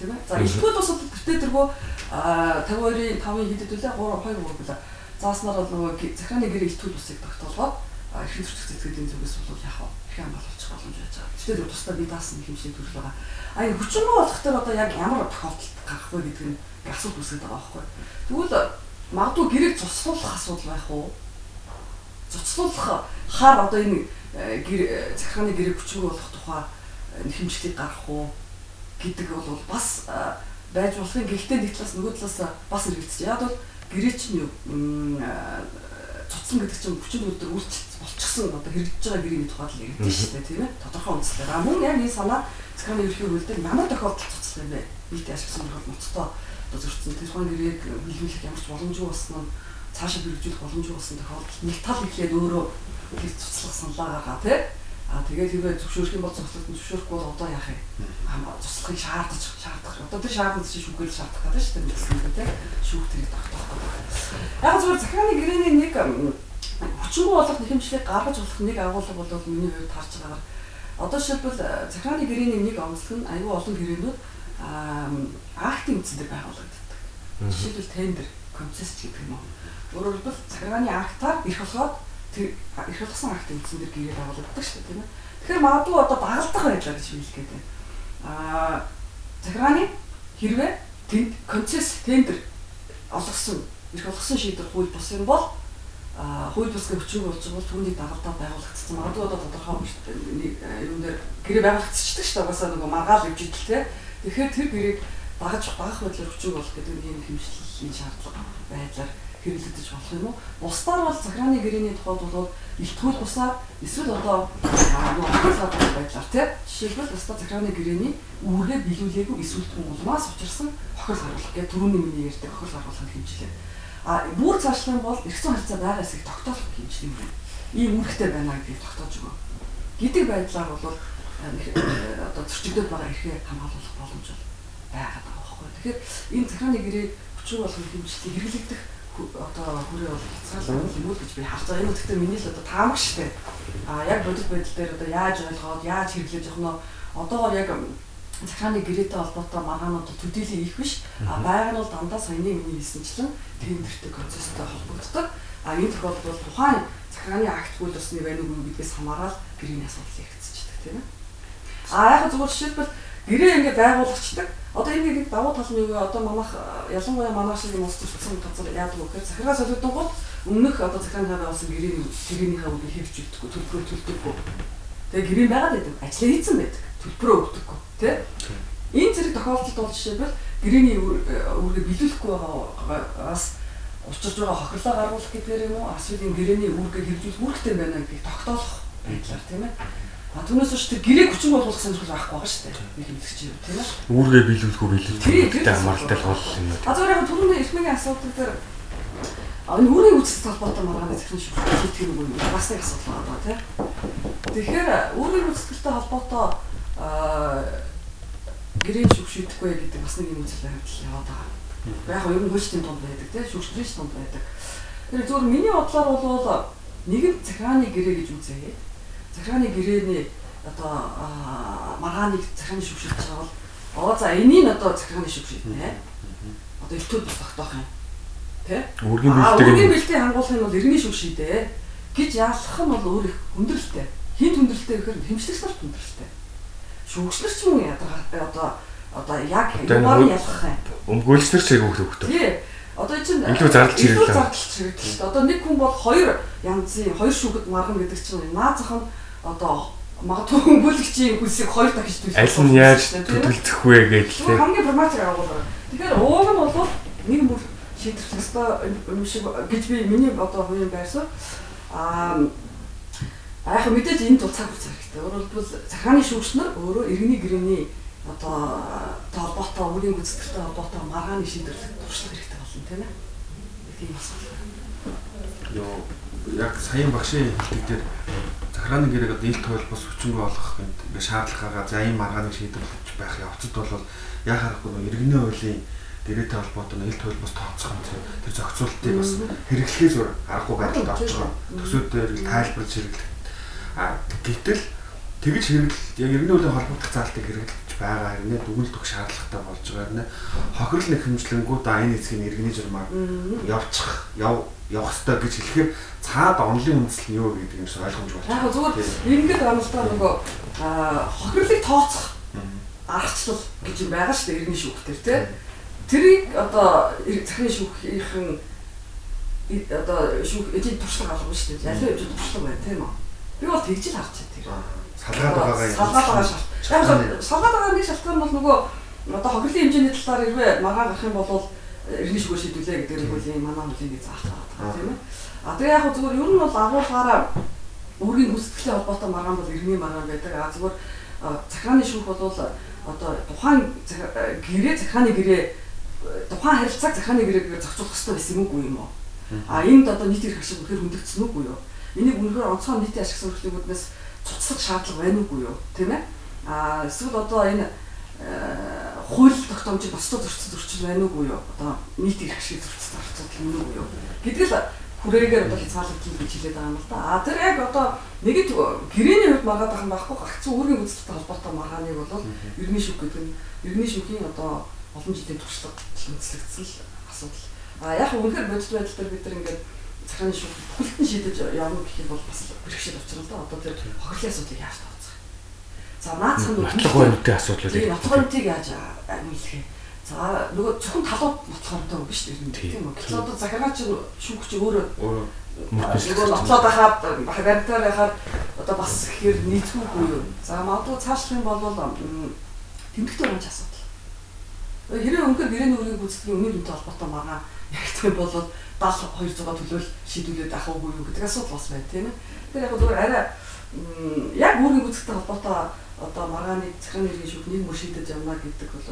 тийм ээ. За илтгэл бас бүтээ дэргөө 52-ийн 5-ын хэдэд үлээ 3 2 3 бүлээ. Зааснаар бол нөгөө захиргааны гэрээ илтгэл усыг тогтоолгоод эрхэм зөрчил зэтгэлийн зүгээс бол яг их хамгаалж боломж байж байгаа. Гэвч тусдаа би даасан хэмжээ төрөл байгаа. А энэ хүчнээ болох дээр одоо яг ямар тохиолдолд гарах вэ гэдэг нь асуулт үүсгээд байгаа байхгүй. Тэгвэл магадгүй гэрээг цуцлуулах асуудал байх уу? Цуцлуулах хаар одоо энэ захиргааны гэрээг хүчнээ болох тухай хэмжлийг гарах уу гэдэг бол бас байж болохын гэхдээ нэг талаас нөгөө талаас бас хэрэгцэж. Яг бол гэрээ чинь юу цуцсан гэдэг чинь хүчин өдөр үйлчлэл болчихсон одоо хэрэгжиж байгаа гэрээний тухайд л ярьдэн шүү дээ тийм ээ тодорхой үндслээр. А мөн яг энэ санаа цэцгийн ерхий хөлдөг ямар тохиолдолд цуцлах юм бэ? Нийт ашигласан тохиолдолд ноцтой одоо зөрчсөн тэрхүү гэрээг биелүүлэх ямар ч боломжгүй болсон нь цаашаа хэрэгжүүлэх боломжгүй болсон тохиолдолд нэг тал ихлээд өөрөө тэр цуцлах саналаа гаргаа тийм А тэгээд хэрвээ зөвшөөрөх юм бол зөвшөөрөх зөвшөөрөхгүй бол одоо яах юм? Аа туслахыг шаардаж шаардах. Одоо тэр шаардлагатай чинь шүүхэл шаардах гэдэг шүү дээ гэсэн тийм шүүх тэрийг тогтоох. Яг зөвхөн захиргааны гэрээний нэг хүчингү болох нэхэмжлийг гаргаж болох нэг агуулга бол миний хувьд харж байгаагаар одоо жишээлбэл э, захиргааны гэрээний нэг онцлог нь аюул олон гэрээнүүд актын үндсээр байгуулагддаг. Жишээлбэл тендер, концесс гэдэг юм уу. Өөрөөр хэлбэл захиргааны актаар ирэх болгоод тэр их болгосон акт үндсэн дээр гэрээ байгуулагддаг шүү дээ тийм ээ. Тэгэхээр магадгүй одоо дагалдах байлаа гэж хэлэх гээд байна. Аа захиргааны хэрвээ тэнд концесс тендер олгосон их болгосон шийдвэр хууль бус юм бол а хууль бусгийн хүчин болж бол түүний дагалдаа байгуулагдсан. Магадгүй одоо тодорхой нэг юм дээр гэрээ байгуулагдчихдаг шүү дээ. Угаасаа нөгөө маргаал явж идэл те. Тэгэхээр тэр гэрээг дагаж дагах байдлаар хүчин болох гэдэг нэг юм хэмжлэлийн шаардлага байдлаар хэрэглэгдэж болох юм уу? Бусдаар бол захиргааны гэрээний тухайд бол илтгүүл бусаар эсвэл одоо нөгөө байдлаар тий жишээлбэл бусдаа захиргааны гэрээний үүргээ биелүүлээгүй эсвэл улмаас учирсан хохирол гаргах гэдэг түрүүний миний ярьдаг хохирол гаргах хэмжлээ. А бүр цаашлах юм бол эргэцэн харьцаа байгаас их тогтоох хэмжлэг юм. Ийм үүрэгтэй байна гэдгийг тогтоож өгөө. Гэдэг байдлаар бол одоо зөрчигдөд байгаа эрхээ хамгаалах боломж байгаа даа байхгүй. Тэгэхээр энэ захиргааны гэрээ хүчин болох хэмжлэлийг хэрэглэгдэх одоо хүрээ бол хязгаарлалт юм уу гэж би харж байгаа. Энэ гэхдээ миний л одоо таамаг штэ. А яг бодит байдал дээр одоо яаж ойлгоод яаж хэрэглэж явах нь одоогоор яг захааны гэрээтэй холбоотой маргаанууд төдийлөн их биш. А байг нь бол дандаа саяны миний хэлсэнчлэн тендертэй процесстэй холбогддог. А энэ тохиолдолд бол тухайн захааны акт усны байна уу гэдгээс хамаарал гэрээний асуудал яригдчихдаг тийм ээ. А яг зүгээр жишээлбэл гэрээ ингээд байгуулагддаг. Одоо энэ нэг давуу тал нь юу вэ? Одоо манайх ялангуяа манайх шиг юм уус төссөн газар яадаг вэ гэхээр захиргаа солиодсон гол өмнөх одоо захиргааны хаваа болсон гэрээний гэрээнийхээ үгийг хэвч өгдөггүй, төлбөрөө төлдөггүй. Тэгээ гэрээ байгаад байдаг. Ажлаа хийцэн байдаг. Төлбөрөө өгдөггүй, тий? Энэ зэрэг тохиолдолд бол жишээлбэл гэрээний үүргээ биелүүлэхгүй байгаагаас учирж байгаа хохирлоо гаргуулах гэдгээр юм уу? Асуулын гэрээний үүргээ хэрэгжүүлэх үүрэгтэй байна гэдгийг тогтоолох байдлаар тийм ээ А түүнээс ч тэр гэрээг хүчин болгох сонирхол авахгүй байгаа шүү дээ. Би хэмжих чинь тийм ээ. Үүргээ биелүүлэх үү биелүүлэхтэй хамааралтай л гол юм байна. А зөвхөн яг түрүүний эрхмийн асуудал дээр а энэ үүргийн үүсэлт холбоотой маргааны захирын шүүх хийх юм уу? Бас нэг асуудал байгаа тийм. Тэгэхээр үүргийн үүсэлттэй холбоотой гэрээ шүүх шийдэхгүй гэдэг бас нэг юм үзэл баримтлал яваад байгаа. Яг нь ер нь хөлчтийн тунд байдаг тийм шүүгчдийн тунд байдаг. Тэр зөвхөн миний бодлоор бол нэгэн захиргааны гэрээ гэж үзье захиргааны гэрээний одоо маргааныг захиргааны шүв шилж байгаа бол оо за энийг одоо захиргааны шүв шилнэ. Одоо элтүүд бас тогтоох юм. Тэ? Үргийн бэлтэг үргийн бэлтгийг хангуулах нь бол иргэний шүв шидэ гэж яалах нь бол өөр их хүндрэлтэй. Хинт хүндрэлтэй гэхээр хэмжлэгч нарт хүндрэлтэй. Шүүгчлэр ч юм яадаг одоо одоо яг юмар ялах юм. Өмгөөлснөр ч айгүй хөвгтэй. Тий. Одоо чинь илүү зардалж хэрэглээ. Илүү зардалж хэрэглээ. Одоо нэг хүн бол хоёр янзын хоёр шүүгд марган гэдэг чинь наазах нь одоо магадгүй хөнгөлөгчийн хүсийг хоёр дахиж төлөх. Аль нь яаж төлөвлөх вэ гэж тийм. Хамгийн прагматик агуулга. Тэгэхээр ууг нь бол нэг бүр шийдэх ёстой юм шиг гэж би миний одоо хувийн байрсан. Аа яг мэдээж энэ тул цаг хугацаа хэрэгтэй. Өөрөөр хэлбэл захааны шүүгчнэр өөрөө иргэний гэрээний одоо толботой үрийн гүйцэтгэлтэй холбоотой маргааны шийдвэрлэх туршлага хэрэгтэй болно тийм ээ. Тийм асуудал. Йоо яг саяын багшийн хэлдэг дээр захиргааны гэрээг одоо ил тойл бус хүчингү олох ингээ шаардлагагаа за ийм маргааныг шийдвэрлэж байх явцад бол яа харахгүй нэг иргэний хуулийн гэрээтэй холбоотой нэг ил тойл бус тооцох юм тэр зохицуултыг бас хэрэглэхээс өөр аргагүй байдалд орж байгаа. Төсөөд дээр тайлбарлаж хэрэглэх. А гэтэл тэгж хэрэглэл яг иргэний хуулийн холбогдох заалтыг хэрэглэж байгаа хэрнээ дүгнэлт өгөх шаардлагатай болж байгаа хэрнээ хохирол нэг хэмжлэнгүүд а энэ эцгийн иргэний журмаар явчих яв явах ёстой гэж хэлэхээр цаад онлын үндэслэл нь юу гэдэг юм шиг ойлгомж болж байна. Яг зүгээр ингээд амлалтаа нөгөө хохирлыг тооцох аргачлал гэж юм байгаа шүү дээ иргэний шүүхтэр тий. Тэрийг одоо захирын шүүхийн одоо шүүх эдийн туршлага алга шүү дээ. Ялын хэмжээнд туршлага байна тийм үү? Би бол тэгж л харж байна тэр. Салгаад байгаа юм. Салгаад байгаа шал. Яг салгаад байгаа нэг шалтгаан бол нөгөө одоо хохирлын хэмжээний талаар хэрвээ маргаан гарах юм бол шүүгээр шийдвүлээ гэдэг нь хуулийн манай хуулийн гэж заах байгаа тийм ээ. А тэгээ яг зүгээр ер нь бол агуулгаараа өөрийн хүсэлттэй холбоотой маргаан бол иргэний маргаан байдаг. А зүгээр захааны шүүх бол одоо тухайн гэрээ захааны гэрээ тухайн харилцааг захааны гэрээгээр зохицуулах хэрэгтэй байсан юм уу юм уу? А энд одоо нийт эрх ашиг үнэхээр хүндэгдсэн үгүй юу? Энийг үнэхээр онцгой нийтийн ашиг сонирхлууднаас цуцлах шаардлага байна уугүй юу? Тийм ээ? А эсвэл одоо энэ хууль тогтоомжийг босдоо зөрчил зөрчил байна уугүй юу? Одоо нийт эрх шиг зөрчил зөрчил юм уугүй юу? Гэдгэл хүрээгээр одоо хязгаарлагдсан гэж хэлээд байгаа юм л да. А тэр яг одоо нэгэн гэрээний хувьд маргаад байгаа юм байхгүй гагцсан үүргийн үзэлтэй холбоотой маргааныг бол иргэний шүүх гэдэг нь иргэний шүүхийн одоо олон жилийн туршлага үндэслэгдсэн л асуудал. А яг үнэхээр бодит байдал дээр бид нар ингээд захааны шүүх бүхэлдэн шийдэж явна гэх юм бол бас бэрхшээл учрал да. Одоо тэр хохирлын асуудлыг яаж За наацхан нотлох үнэтэй асуудлууд. Тийм нотлох үнэтэйг яаж амилах юм. За нөгөө зөвхөн талууд нотлох үнэтэй биш тийм үү? Гэтэл одоо захиргаа чинь шүүх чи өөрөө нөгөө нотлоод байхад багантаар байхад одоо бас ихээр нийцүүгүй юу. За магадгүй цаашлах юм бол тэмдэгтэй урамч асуудал. Хэрэг өнгөр гэрээний үрийг гүйцэтгэхийн үнийн үнэтэй холбоотой байгаа яг тийм бол 7200 төлөөл шийдүүлээд авах уу гэдэг асуудал бас байна тийм ээ. Тэгэхээр яг зүгээр арай яг үүргийн гүйцэтгэхтэй холбоотой одоо маргааны захиргааны иргэн шүүх нэг мөр шийдэж явна гэдэг бол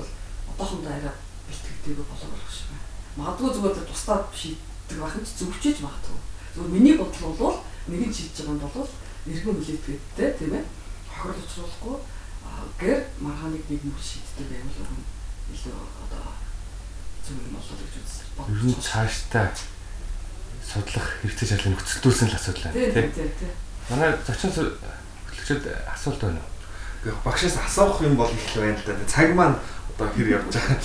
одоохондоо арай бэлтгэдэг болоо болох шиг байна. Магадгүй зүгээр тусдаад шийддэг байх нь зөвчөж магадгүй. Зүгээр миний бодол бол нэг нь шийдэж байгаа нь бол иргэн хүлээдгээдтэй тийм ээ. Хохирол учруулахгүй гэр маргааныг нэг мөр шийддэг байвал илүү одоо зөв юм болоо гэж үзсэн. Ер нь цааштай судлах хэрэгтэй шаардлага нөхцөлдүүлсэн л асуудал байна тийм. Манай зочин хөтлөгчд асуулт байна уу? Багшаас асуух юм бол их л байна л да. Цаг маань одоо хэр явж байгаа.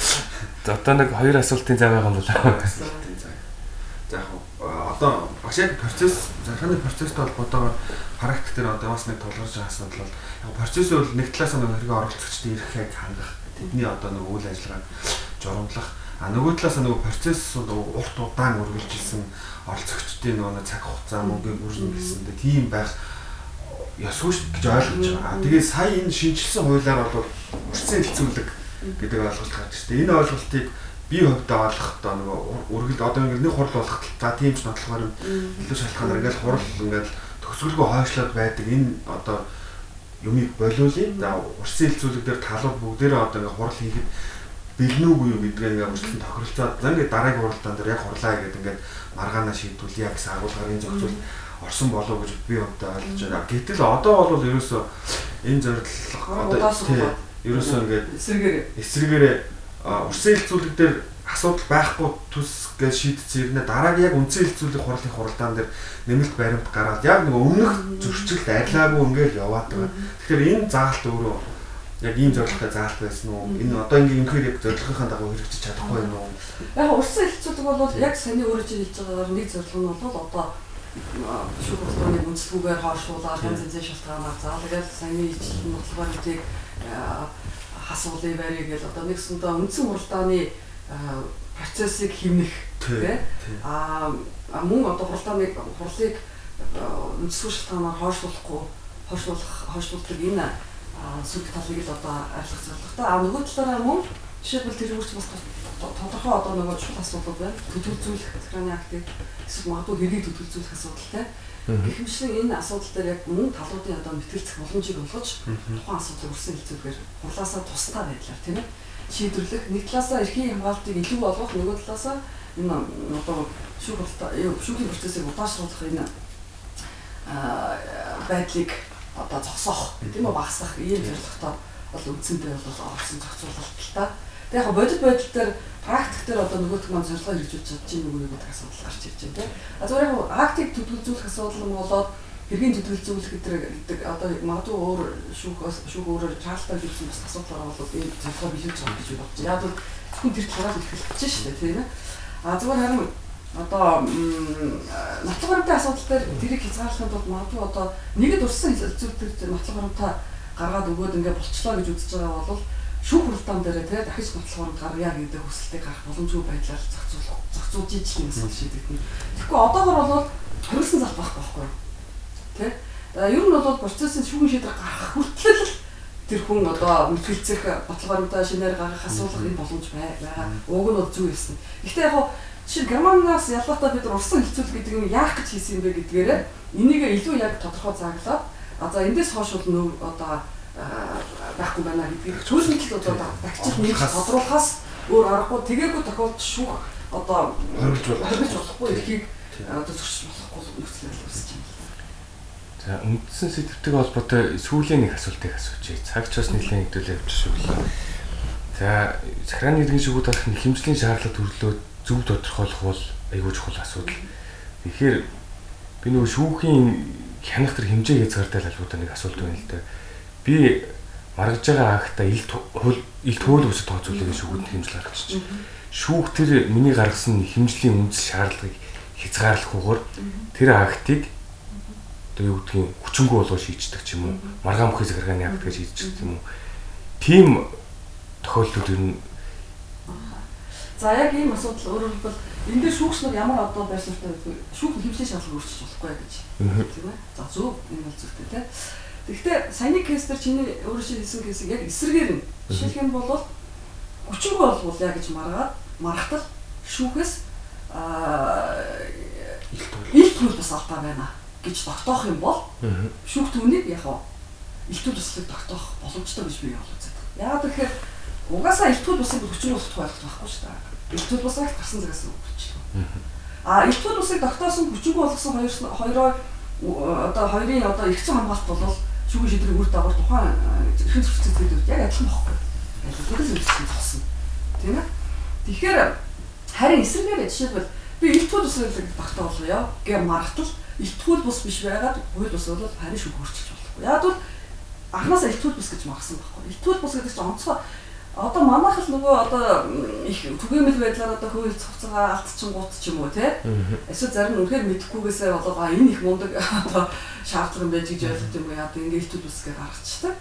За одоо нэг хоёр асуултын зав байгаа юм болоо. Тийм цаг. За яг одоо багш яг процесс захиргааны процесстэй холбоотойгоор практик дээр одоо бас нэг тулгарч байгаа асуудал бол яг процесс бол нэг талаас нь хэрэг оролцогчдын хайг хангах тэдний одоо нэг үйл ажиллагааг журамлах а нөгөө талаас нь нөгөө процесс урт удаан үргэлжилсэн оролцогчдын нөгөө цаг хугацаа мөнгөийг үржин гэсэн тийм байх ёсгүй гэж ойлгож байгаа. Тэгээд сая энэ шинжилсэн хуулиар бол үрсэн хэлцүүлэг гэдэг ойлголт гарч ирсэн. Энэ ойлголтыг би хувьдаа олох одоо нөгөө үргэлж одоо ингэ нэг хурал болох за тийм ч нотлохоор илүү шалтгаанаар ингээл хурал ингээл төгсгөлгүй хойшлоод байдаг энэ одоо юмыг болиулъя. За урсын хэлцүүлэг дээр талууд бүгдээрээ одоо ингээ хурал хийхэд бэлнүүгүй юу гэдгээ ингээ үргэлжлэн тохиролцоод за ингээ дараагийн хуралдаан дээр яг хурлаа гэдэг ингээ маргаанаа шийдвүлье гэсэн энэ зөвхөн орсон болов гэж би одоо ойлгож байна. Гэтэл одоо бол ерөөсөө энэ зорилго одоо ерөөсөө ингээд эсрэгээрээ эсрэгээрээ урсын хэлцүүлэг дээр асуудал байхгүй төс гэж шийдсэн ирнэ дараагийн яг үндсэн хэлцүүлэг хурлын хуралдаан дээр нэмэлт баримт гаргаад яг нэг өмнөх зөрчилд арилаагүй ингээд яваад байгаа. Тэгэхээр энэ заалт өөрөө яг ийм зорилготой заалт байсан уу? Энэ одоо ингээ инхээр яг зорилгынхаа дагуу хэрэгжиж чадахгүй юм уу? Яг урсан хэлцүүлэг бол яг саний өөрөө чинь хэлж байгаагаар нэг зорилго нь бол одоо шүүх хөтөлбөрийн үндэслэгүүгээр хоошуулаад янз янзын шалтгаанаар заа. Тэгээд саний ижил нотлогоонуудыг хасуулын барья гэж одоо нэгсэндээ үндсэн хуралдааны процессыг хэмнэх тий а мөн одоо хуралдааны хурлыг үндэслэг шалтгаанаар хойшлуулахгүй хойшлуулах хойшлуулдаг энэ сүлд талыг л одоо арилгах зорилготой а нөгөө талаараа мөн жишээлбэл тэр үрч бас тодорхой одоо нөгөө чухал асуудал байна. Төтөлзүүлэх захиргааны актыг эсвэл магадгүй хэргийг төтөлзүүлэх асуудал тий Гэхмэчлэн энэ асуудал дээр яг мөн талуудын одоо мэтгэлцэх боломжийг олгож тухайн асуудлыг үрсэн хэлцүүлгээр хурлаасаа тусдаа байдлаар тийм ээ шийдвэрлэх нэг талаасаа эрхийн хамгаалтыг илүү болгох нөгөө талаасаа энэ одоо шүүх шүүхийн процессыг удаашруулах энэ байдлыг одоо зогсоох тийм үү багасгах ийм зорилготой бол үндсэндээ бол орсон зохицуулалт л та. Тэгээ яг бодит байдал дээр практик дээр одоо нөгөөх маань зорилгоо хэрэгжүүлж чадж чинь нөгөө гэдэг асуудал гарч ирж байна тийм. А зүгээр яг актыг төдөлзүүлэх асуудал нь болоод хэргийн төдөлзүүлэх гэдэг одоо магадгүй өөр шүүх шүүх өөрөөр чаалтаа гэсэн бас асуудал болоод ийм зорилгоо биелүүлж байгаа гэж бодож. Яг бол зөвхөн тэр талаар ихэлж шүү дээ тийм ээ. А зүгээр харин одоо нотлох баримтын асуудал дээр тэрийг хязгаарлахын тулд магадгүй одоо нэгэд урсан хэлцүүлдэг нотлох баримтаа гаргаад өгөөд ингээ болчлоо гэж үзэж байгаа бол шүүх хуралдаан дээр те дахиж нотлохоор гаргая гэдэг хүсэлтийг гарах боломжгүй байдлаар зохицуулах зохицуулж ижил юм эсвэл шийдэгдэнэ. Тэгэхгүй одоогор бол хоригсон зал байхгүй байхгүй? Тэ? Ер нь бол процессын шүүгэн шийдвэр гаргах хүртэл тэр хүн одоо мэтгэлцэх баталгаатай шинээр гаргах асуулах энэ боломж байгаа. Уг нь бол зүг юмсан. Гэхдээ яг жишээ Германаас ялгаатай бид урсан хэлцүүлэх гэдэг юм яах гэж хийсэн юм бэ гэдгээр энийг илүү яг тодорхой зааглаад а за эндээс хойш бол одоо байхгүй байна гэдгийг чөлөнтөл одоо багчд нэмж тодруулахаас өөр аргагүй тэгээгүй тохиолдож шүүх одоо хоригж болохгүй эрхийг одоо зөрчиж болохгүй нөхцөл байдал үүсэж байна. За үндсэн сэдвтэй холбоотой сүүлийн нэг асуултыг асуучих. Цаг ч бас нэлээд хэдүүлээ явчих шүү лээ. За захиргааны иргэн шүүгүүд болох хэмжлийн шаардлага төрлөө зөв тодорхойлох бол айгүй чухал асуудал. Тэгэхээр би нөгөө шүүхийн хянах төр хэмжээ хязгаартай л албатай нэг асуулт байна л да. Би маргаж байгаа хөл илт хөөл үсэд тооцоолох гэж шүүхэд хэмжил гаргачих. Шүүх тэр миний гаргасан хэмжлийн үндэс шаардлагыг хязгаарлахгүйгээр тэр актыг одоо юу гэдгийг хүчингү болоо шийддэг ч юм уу маргаан бүхий захиргааны акт гэж шийддэг юм уу. Тийм тохиолдлууд ер нь За яг ийм асуудал өөрөөр хэлбэл энэ дээр шүүгч нар ямар одоо байршилтай байдгийг шүүх хэмжээ шалгал өөрчилж болохгүй гэж. Тийм ээ. За зөв энэ бол зөвхөн тийм. Гэхдээ саяны кейс дээр чиний өөрөө чи хийсэн кейсийг яг эсрэгээр нь жишээлх юм бол хүчинг болвол яа гэж маргаад маргатал шүүхээс аа илт тул бас алдаа байна гэж тогтоох юм бол шүүх түүнийг яг илт тул туслыг тогтоох боломжтой гэж би ойлгоцод. Яагаад гэхээр угаасаа илт тул усыг хүчин болох тухайлах байхгүй шүү дээ. Илт тул усаа гарсан загаас хүчлээ. А илт тул усыг тогтоосон хүчинг болгосон хоёр хоёроо одоо хоёрын одоо их зүйн хамгаалт бол шүүх шийдвэрийн үр дагавар тухайн эрхэм зөрчил зүйдүүд яг адилхан бохгүй. Ялгаатай зөрчил зогсон. Тийм ээ. Тэгэхээр харин эсрэгээр жишээлбэл би илтгүүл бус гэдэг багтаалгая гэ маргатал илтгүүл бус биш байгаад хууль бус бол харин шүг хөрчилж болохгүй. Яг бол анханасаа илтгүүл бус гэж маргасан байхгүй. Илтгүүл бус гэдэг чинь онцгой одоо манайх л нөгөө одоо их түгээмэл байдлаар одоо хууль цогцоо алдчихгууд ч юм уу те? Эсвэл зарим үнэхээр мэдхгүйгээсээ болоо а энэ их мундаг одоо шаардлага байж гэж ойлгох юм яа одоо ингээд төл үсгээ гаргачихдаг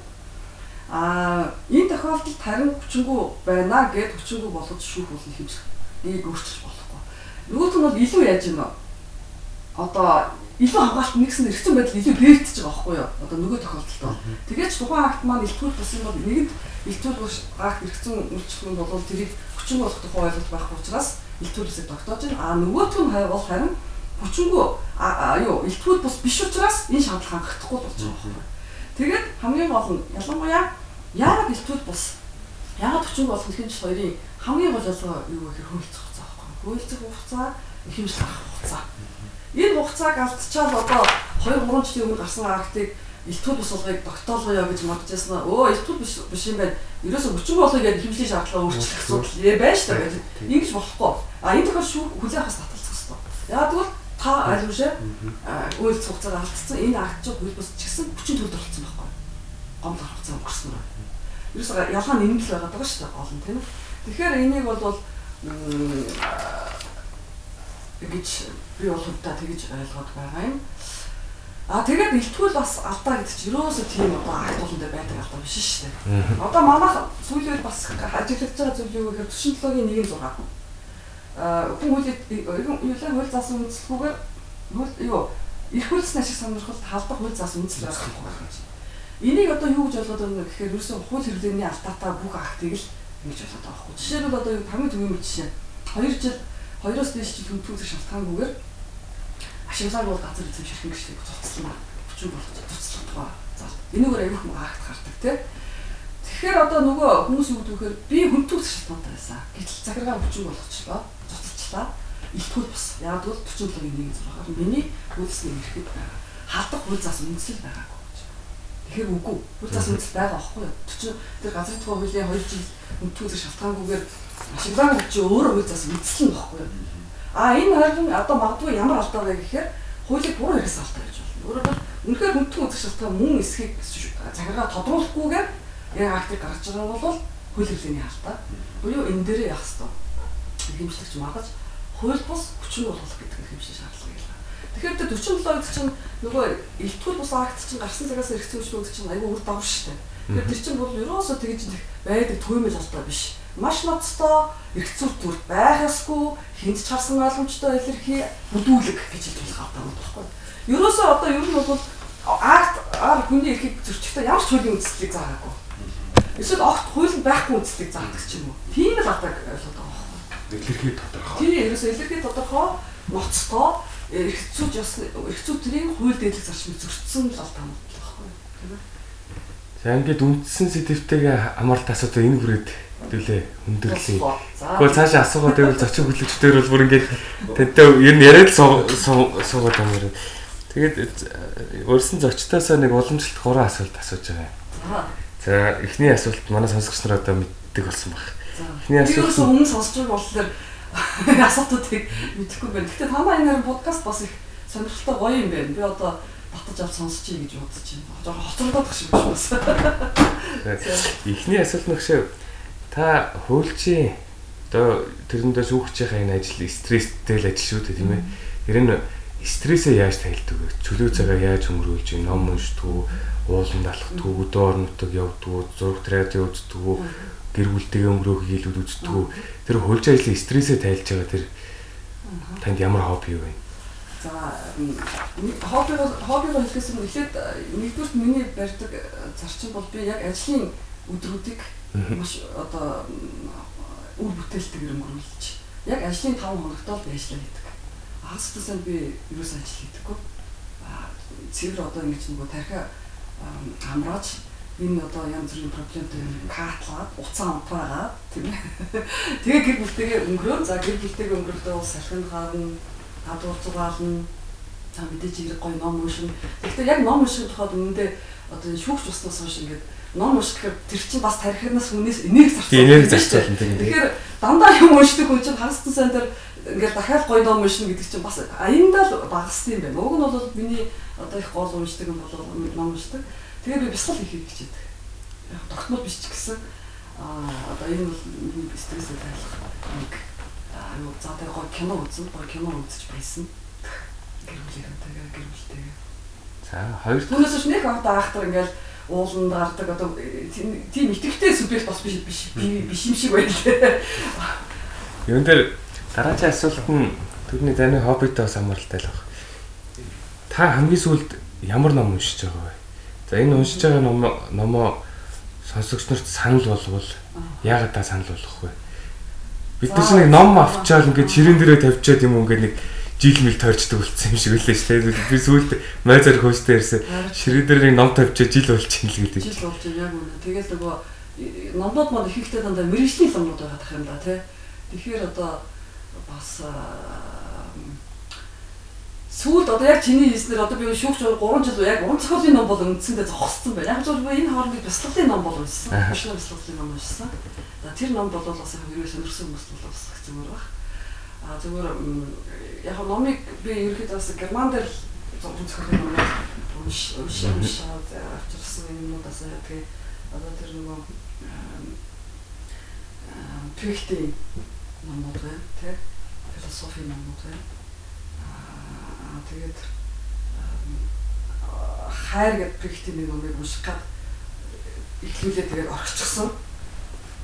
а энэ тохиолдолд харин хүчингү байна гэд хүчингү болгож шүүх бол их хэмжих нэг өөрчилж болохгүй. Нөгөөх нь бол илүү яаж юм одоо илүү хамгаалт нэгсэн эргэцэн байдал илүү бэрдэж байгаа байхгүй юу одоо нөгөө тохиолдолд тэгээд ч тухайн акт маань илтгүүл бас юм бол нэгэнд илтүүл бус гаагт эргэцэн үйлчлэх нь бол тэрийг хүчин болох тухай ойлголт байх учраас илтүүлсэд тогтоож байна. А нөгөөх нь бол харин хүчингү юу илтүүл бус биш учраас энэ шаардлага хангахгүй болж байгаа юм. Тэгээд хамгийн гол нь ялангуяа яагаад илтүүл бус яагаад хүчин болох ихэнх хоёрын хамгийн гол ялгаа юу гэхээр хөлцөх хугацаа байхгүй. Хөлцөх хугацаа ихэмжлэх хугацаа. Энэ хугацааг алдчихад одоо 2 3 жилийн өмнө гарсан актыг элтгүүл бус болгыг тогтоолгоё гэж яснаа. Өө элтгүүл биш биш юм байна. Ерөөсө хүчин болгыг яг хэмжлийн шаардлага өөрчлөх асуудал байж та гэж. Ингэж болохгүй. А энэ тохиол шүү хүлээх хас таталцах хэрэгтэй. Яг тэгвэл та аль үшээ үйл цугцаар алдсан энэ акт чинь хөл бус ч гэсэн хүчин төвд оролцсон байхгүй. Гомдол хугацаа өнгөрсөн. Ерөөсө ялгаа нь энэ л байгаад байгаа шүү дээ нь тийм ээ. Тэгэхээр энийг бол гэж би бол хувьдаа тэгж ойлгоод байгаа юм. А тэгээд илтгүүл бас алдаа гэдэг чинь ерөөсөө тийм одоо акт болондоо байдаг алдаа биш шүү дээ. Одоо манайх сүүлийн бас ажиглаж байгаа зүйл юу гэхээр 47-гийн 1-6. Аа хүн хуулийг юулаа хууль заасан үндэслэхгүйгээр хууль юу их хөлс ашиг сонирхолд халдах хууль заасан үндэслэл байгаа юм. Энийг одоо юу гэж ойлгоод байна гэхээр ерөөсөө хууль хэрэглээний алдаатай бүх актыг л ингэж ойлгоод байгаа байхгүй. Жишээлбэл одоо хамгийн түгээмэл жишээ 2 жил 2-оос дээш жил хүндрүүлэх шалтгаангүйгээр ашиглаад бол газар эзэмших гэж цуцлаа. Хүчин болгож цуцлах тухай. За энэгээр аюух муу акт гардаг тий. Тэгэхээр одоо нөгөө хүмүүс юу гэдэг вэхээр би хүнтүүх шалтгаантай байсан. Гэтэл захиргаа хүчин болгочлоо. Цуцлчлаа. Илтгүүл бас. Яг бол 47-гийн 1-6-аар миний үйлсний ирэхэд байгаа. Халдах хуульцаас үндэслэл байгаагүй. Тэгэхээр үгүй. Хуульцаас үндэслэл байгаа байхгүй юу? 40 тэр газрын тухай хуулийн 2 жил хүнтүүх шалтгаангүйгээр гэж өөрөө хуульцаас үндэслэл нь байхгүй юу? А энэ харин одоо магадгүй ямар алдаа вэ гэхээр хуулийг буруу хэрэгсэн алдаа гэж болно. Өөрөөр хэлбэл үнэхээр хүндхэн үзэх шалтгаан мөн эсхийг цагаараа тодруулахгүйгээр яг актыг гаргаж байгаа бол хууль хэрэглээний алдаа. Буюу энэ дээрээ явах хэрэгтэй. Хэмжлэгч магаж хууль бус хүчин болгох гэдэг нь хэмжээ шаардлага юм. Тэгэхээр тэр 47 үед чинь нөгөө элтгүүл бус акт чинь гарсан цагаас эргэцэн үйлчлүүд чинь аюу үр шүү дээ. Тэгэхээр тэр чинь бол ерөөсөө тэгж байдаг төвөмөл алдаа биш маш ноцтой эргцүүл төр байхасгүй хинт чарсан ойлгомжтой илэрхий бүдүүлэг гэж хэлэх авдаг юм байна. Ерөөсөө одоо ер нь бол акт ар хүний эрхийг зөрчихтэй ямар ч хуулийн үндслийг заагаагүй. Эсвэл огт хууль байхгүй үндслийг заадаг ч юм уу. Тийм л адаг ойлгоод байгаа байхгүй. Илэрхий тодорхой. Тийм ерөөсөө илэрхий тодорхой ноцтой эргцүүж бас эргцүү тэрийн хууль дээдлэг зарчмыг зөрчсөн л алдаа юм байна. Тийм ээ. За ингээд үндсэн сэдвтэйгээ хамааралтай асуудал энэ хүрээд хэвлээ өндөрлөе. Гэхдээ цаашаа асуугаад байвал зочин хөтлөгчдөр бол бүр ингээд тэнтэй ер нь яриад суугаад юм. Тэгээд өөрсөн зочдоосоо нэг уламжлалт гурван асуулт асууж байгаа. За эхний асуулт манай сонсогч нар одоо мэддэг болсон баг. Эхний асуулт нь өмнө сонсч байгаа болохоор асуултуудыг мэдэхгүй байна. Гэхдээ та маань энэ подкаст бас их сонирхолтой гоё юм байна. Би одоо батж авч сонсчих гэж бодож байна. Жохоо хоцрогдох шиг байна бас. Эхний асуулт гэшээ та хуульчийн одоо тэрэндээ шүүгчийн энэ ажил стресстэй л ажил шүү дээ тийм ээ. Тэр нь стрессээ яаж тайлдаг вэ? Чөлөө цагаа яаж өнгөрүүлж, ном уншдаг, ууланд алхдаг, өдөө орнотог явдаг, зураг радио үздэг, гэр бүлтэйгээ өнгөрөөх хийлүүд үздэг. Тэр хуульч ажлын стрессээ тайлж байгаа тэр танд ямар хобби вэ? За хобби хобби хэлэхээс нь эхлээд нэгдүгээр миний барьдаг зарчим бол би яг ажлын өдрүүдийг маш одоо үр бүтээлтэйгээр өнгөрүүлж яг ажлын 5 хоногт л ажиллаа хийдэг. Хагас тусаа би юус ажил хийдэггүй. Цэвэр одоо ингэж нөгөө тархи хамрааж энэ одоо янз бүрийн проблемтэй каатлаад уцаан унтаагаа тийм ээ. Тэгээ гэр бүлтэйгээ өнгөрөө. За гэр бүлтэйгээ өнгөрөхдөө ус салхинд гарна, гадуур зугаална. За мэдээж ирэг гоё ном уншина. Гэхдээ яг ном унших тухайд өмнөдөө одоо шүүгч уснаас хойш ингээд ном унших гэхээр тэр чинь бас тарихнаас хүнээс энерги зарцуулна. Энерги зарцуулна тийм. Тэгэхээр дандаа юм уншдаг хүн чинь хагас тусан дээр ингээд дахиад гоё ном уншина гэдэг чинь бас аяндаа л багасд юм байна. Уг нь бол миний одоо их гол уншдаг юм бол ном уншдаг. Тэгээ би бясалгал хийхийг хичээдэг. Яг тогтмол биш ч гэсэн аа одоо энэ бол миний стрессээ тайлах нэг аа за тэгээ гоё кино үзэн, гоё кино үзэж байсан. Гэр бүлийнхэнтэйгээ гэр бүлтэйгээ. За хоёр Түүнээс ч нэг одоо ахтар ингээл ууланд гардаг одоо тийм итгэвтэй субъект бас биш биш биш юм шиг байлаа. Юун дээр дараагийн асуулт нь түрний таны хоббитой бас хамааралтай л баг. Та хамгийн сүүлд ямар ном уншиж байгаа вэ? За энэ уншиж байгаа ном номоо сонсогч нарт санал болговол яагаад та санал болгох вэ? Бид чинь нэг ном авчаал ингээд ширээн дээрээ тавьчаад юм уу ингээд нэг жил мэл тойрчдаг болсон юм шиг үлээ шүү дээ. Би сүүлд майзар хөөстэй ирсэн. Ширээн дээр нэг ном тавьчаад жил болчихно л гэдэг. Жил болж яг үнэ. Тэгэл нөгөө номдод маань ихэнхдээ дандаа мэрэгжлийн номнууд байгаа гэх юм да тий. Тэгэхээр одоо бас сүүлд одоо яг чиний хэлснээр одоо би шүүгч 3 жил яг уран зохиолын ном бол үндсэндээ зогссон байна. Яг зөв энэ хооронд бяцлаглалын ном бол уншсан. Бишнэ бяцлаглалын ном уншсан. За тэр ном бол бас яг ерөөс сонирхсан хүмүүс бол бас зүгээр баг. А зүгээр яг номыг би ерөөхдөө бас герман дээр уран зохиолын ном унш унш уншаад авчирсан юмнуудаас тэгээ одоо тэр нөгөө Пихтийн номууд байна тий философи номууд байна тэгээд хайр гэдэг Пихтийн нэг номыг унших гад ихлүүлээ тэгээд орчихсон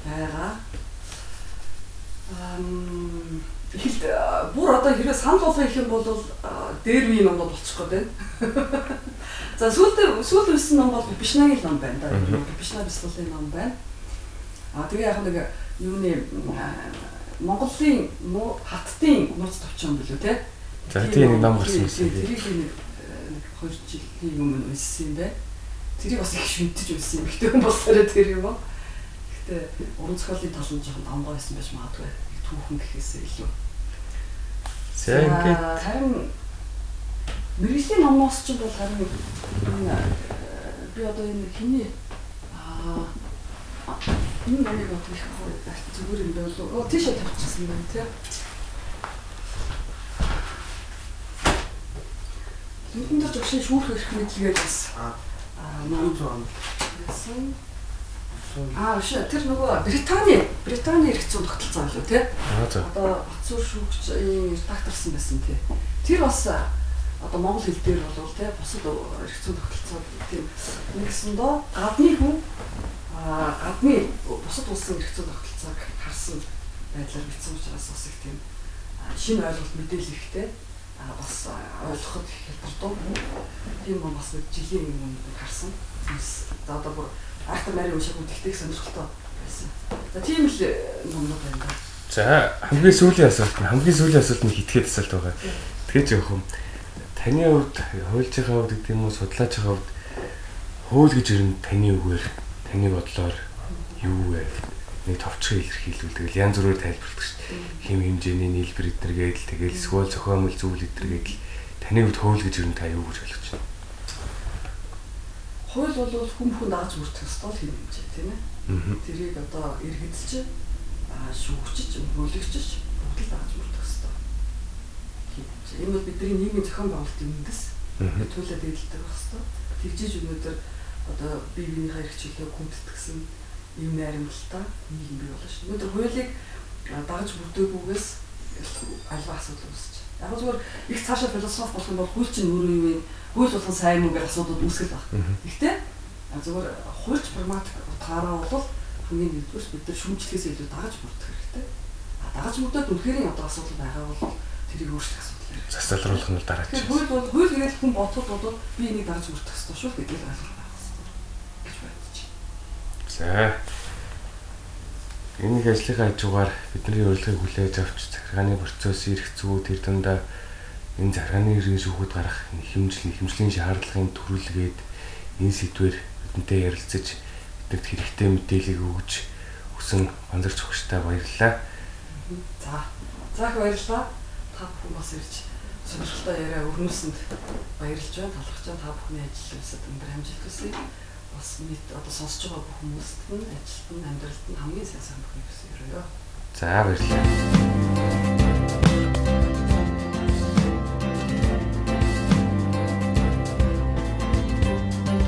байгаа ам ихэл бүр одоо хэрэг санал болгох юм бол дээр үе номнууд болчих гээд байна. За сүүлд сүүлд үссэн ном бол Бишнагийн ном байна да. Бишна бяцлалын ном байна. А тэгээ яг нэг юуны Монголын хаттын нууц товчон билүү те. За тийм нэг ном гарсан гэсэн. Тэрийг нэг 2 жилийн өмнө уншсан юм байна. Тэрийг бас их шүмтэж уншсан юм. Гэтэ болсороо тэр юм аа. Гэтэ уран зохиолын тал нь жоохон дамгаа байсан байж магадгүй. Түүхэн гэхээсээ илүү. За ингээд харин мэрэгжлийн номоос ч бол харин би одоо энэ хиний аа Энэ номыг одоо их зүгээр юм уу? Оо тийшээ тавьчихсан байна тий. Юунд ч огшин шүүх эрх мэдлэгээ бас аа ном зүүн. Ясан. Аа ши тэр нөгөө Британий эрх зүйн тогтолцоо байлуу тий. Аа за. Одоо Батцуур шүүгчийн редакторсан байсан тий. Тэр бас одоо монгол хэл дээр бол тий бусад зүйн тогтолцоо тийм нэгсэн доо гадны хүн а гадны бусад улсын зүйн тогтолцоог харсан байдлаар бичсэн учраас бас их тийм шинэ ойлголт мэдээлэл ихтэй а бас ойлгоход их хялбар дуу. Тийм юм бас жилийн юм харсан. За одоо бүр Артер Мари унших үтгэдэг сонирхолтой байсан. За тийм л номнууд байна да. За хамгийн сүүлийн асуулт нь хамгийн сүүлийн асуулт нь хитгэд асуулт байгаа. Тэгэхээр жоох юм. Таны хувьд хуульч байгаа хувьд гэдэг юм уу судлаач байгаа хувьд хууль гэж ер нь таны үгээр таны бодлоор юу вэ? Нэг товчхон илэрхийлүүлдэг янз бүрээр тайлбарладаг шүү дээ. Хим хэмжээний нийлбэр эднэргээд л тэгэл эсвэл зохиомжтой зүйл эднэргээд л таны хувьд хууль гэж нь та юу гэж ойлгож байна? Хууль бол хүн бүхэн дааж бүртгэх ёстой юм хэмжээ тийм ээ. Тэрийг одоо иргэдэлж шүүгчж, өмгөөлөгчж бүгд л дааж бүртгэх ёстой. Энэ бол бидний нийгмийн зохион байгуулалтын үндэс. Төлөө дэдэлдэг байх ёстой. Тэгжиж өнөөдөр одоо бие биенийхээ эрх чөлөөг юм найрамдалтай нийгэм бий болно шүү. Өнөөдөр хуулийг дагаж бүрдээгүйгээс альва асуудал үүсэж. Яг зүгээр их цаашаа философи болох юм бол хууль чинь өөрөө юу вэ? Хууль болгон сайн гэх асуудал үүсгэл баг. Гэхдээ зүгээр хуульч прагматик утгаараа бол хамгийн нэгдүгээр бид нар шүүмжлэхээс илүү дагаж бүрдэх хэрэгтэй. А дагаж бүрдээд үнэхээр одоо асуудал байгаа бол тэрийг өөрчлөх асуудал юм. Засалруулах нь дараа чинь. Хууль бол хууль гэдэг хүн бодоход бол би энийг дагаж бүрдэх хэрэгтэй шүү гэдгийг ойлгох За. Энэ их ажлынхаа хажуугаар бидний урилгыг хүлээж авч захиргааны процесс ирэх зүй тэр дундаа энэ захиргааны иргэн шүүхэд гарах хэмжил хэмжлийн шаардлагын төрүүлгээд энэ сэдвэр бидэнтэй ярилцаж бидэрт хэрэгтэй мэдээлэл өгж өсөн банзарч өгчтэй баярлалаа. За. За их баярлалаа. Та бүхэн бас ирж сонирхолтой яриа өрнүүлсэнд баярлж байна. Талархаж. Та бүхний ажил үйлсэд өндөр амжилт хүсье бас мэд одоо сонсож байгаа бүх хүмүүст нь ажилт нь амьдралд нь хамгийн сайн сайн бүхнийг хүсье өрөө. За баярлалаа.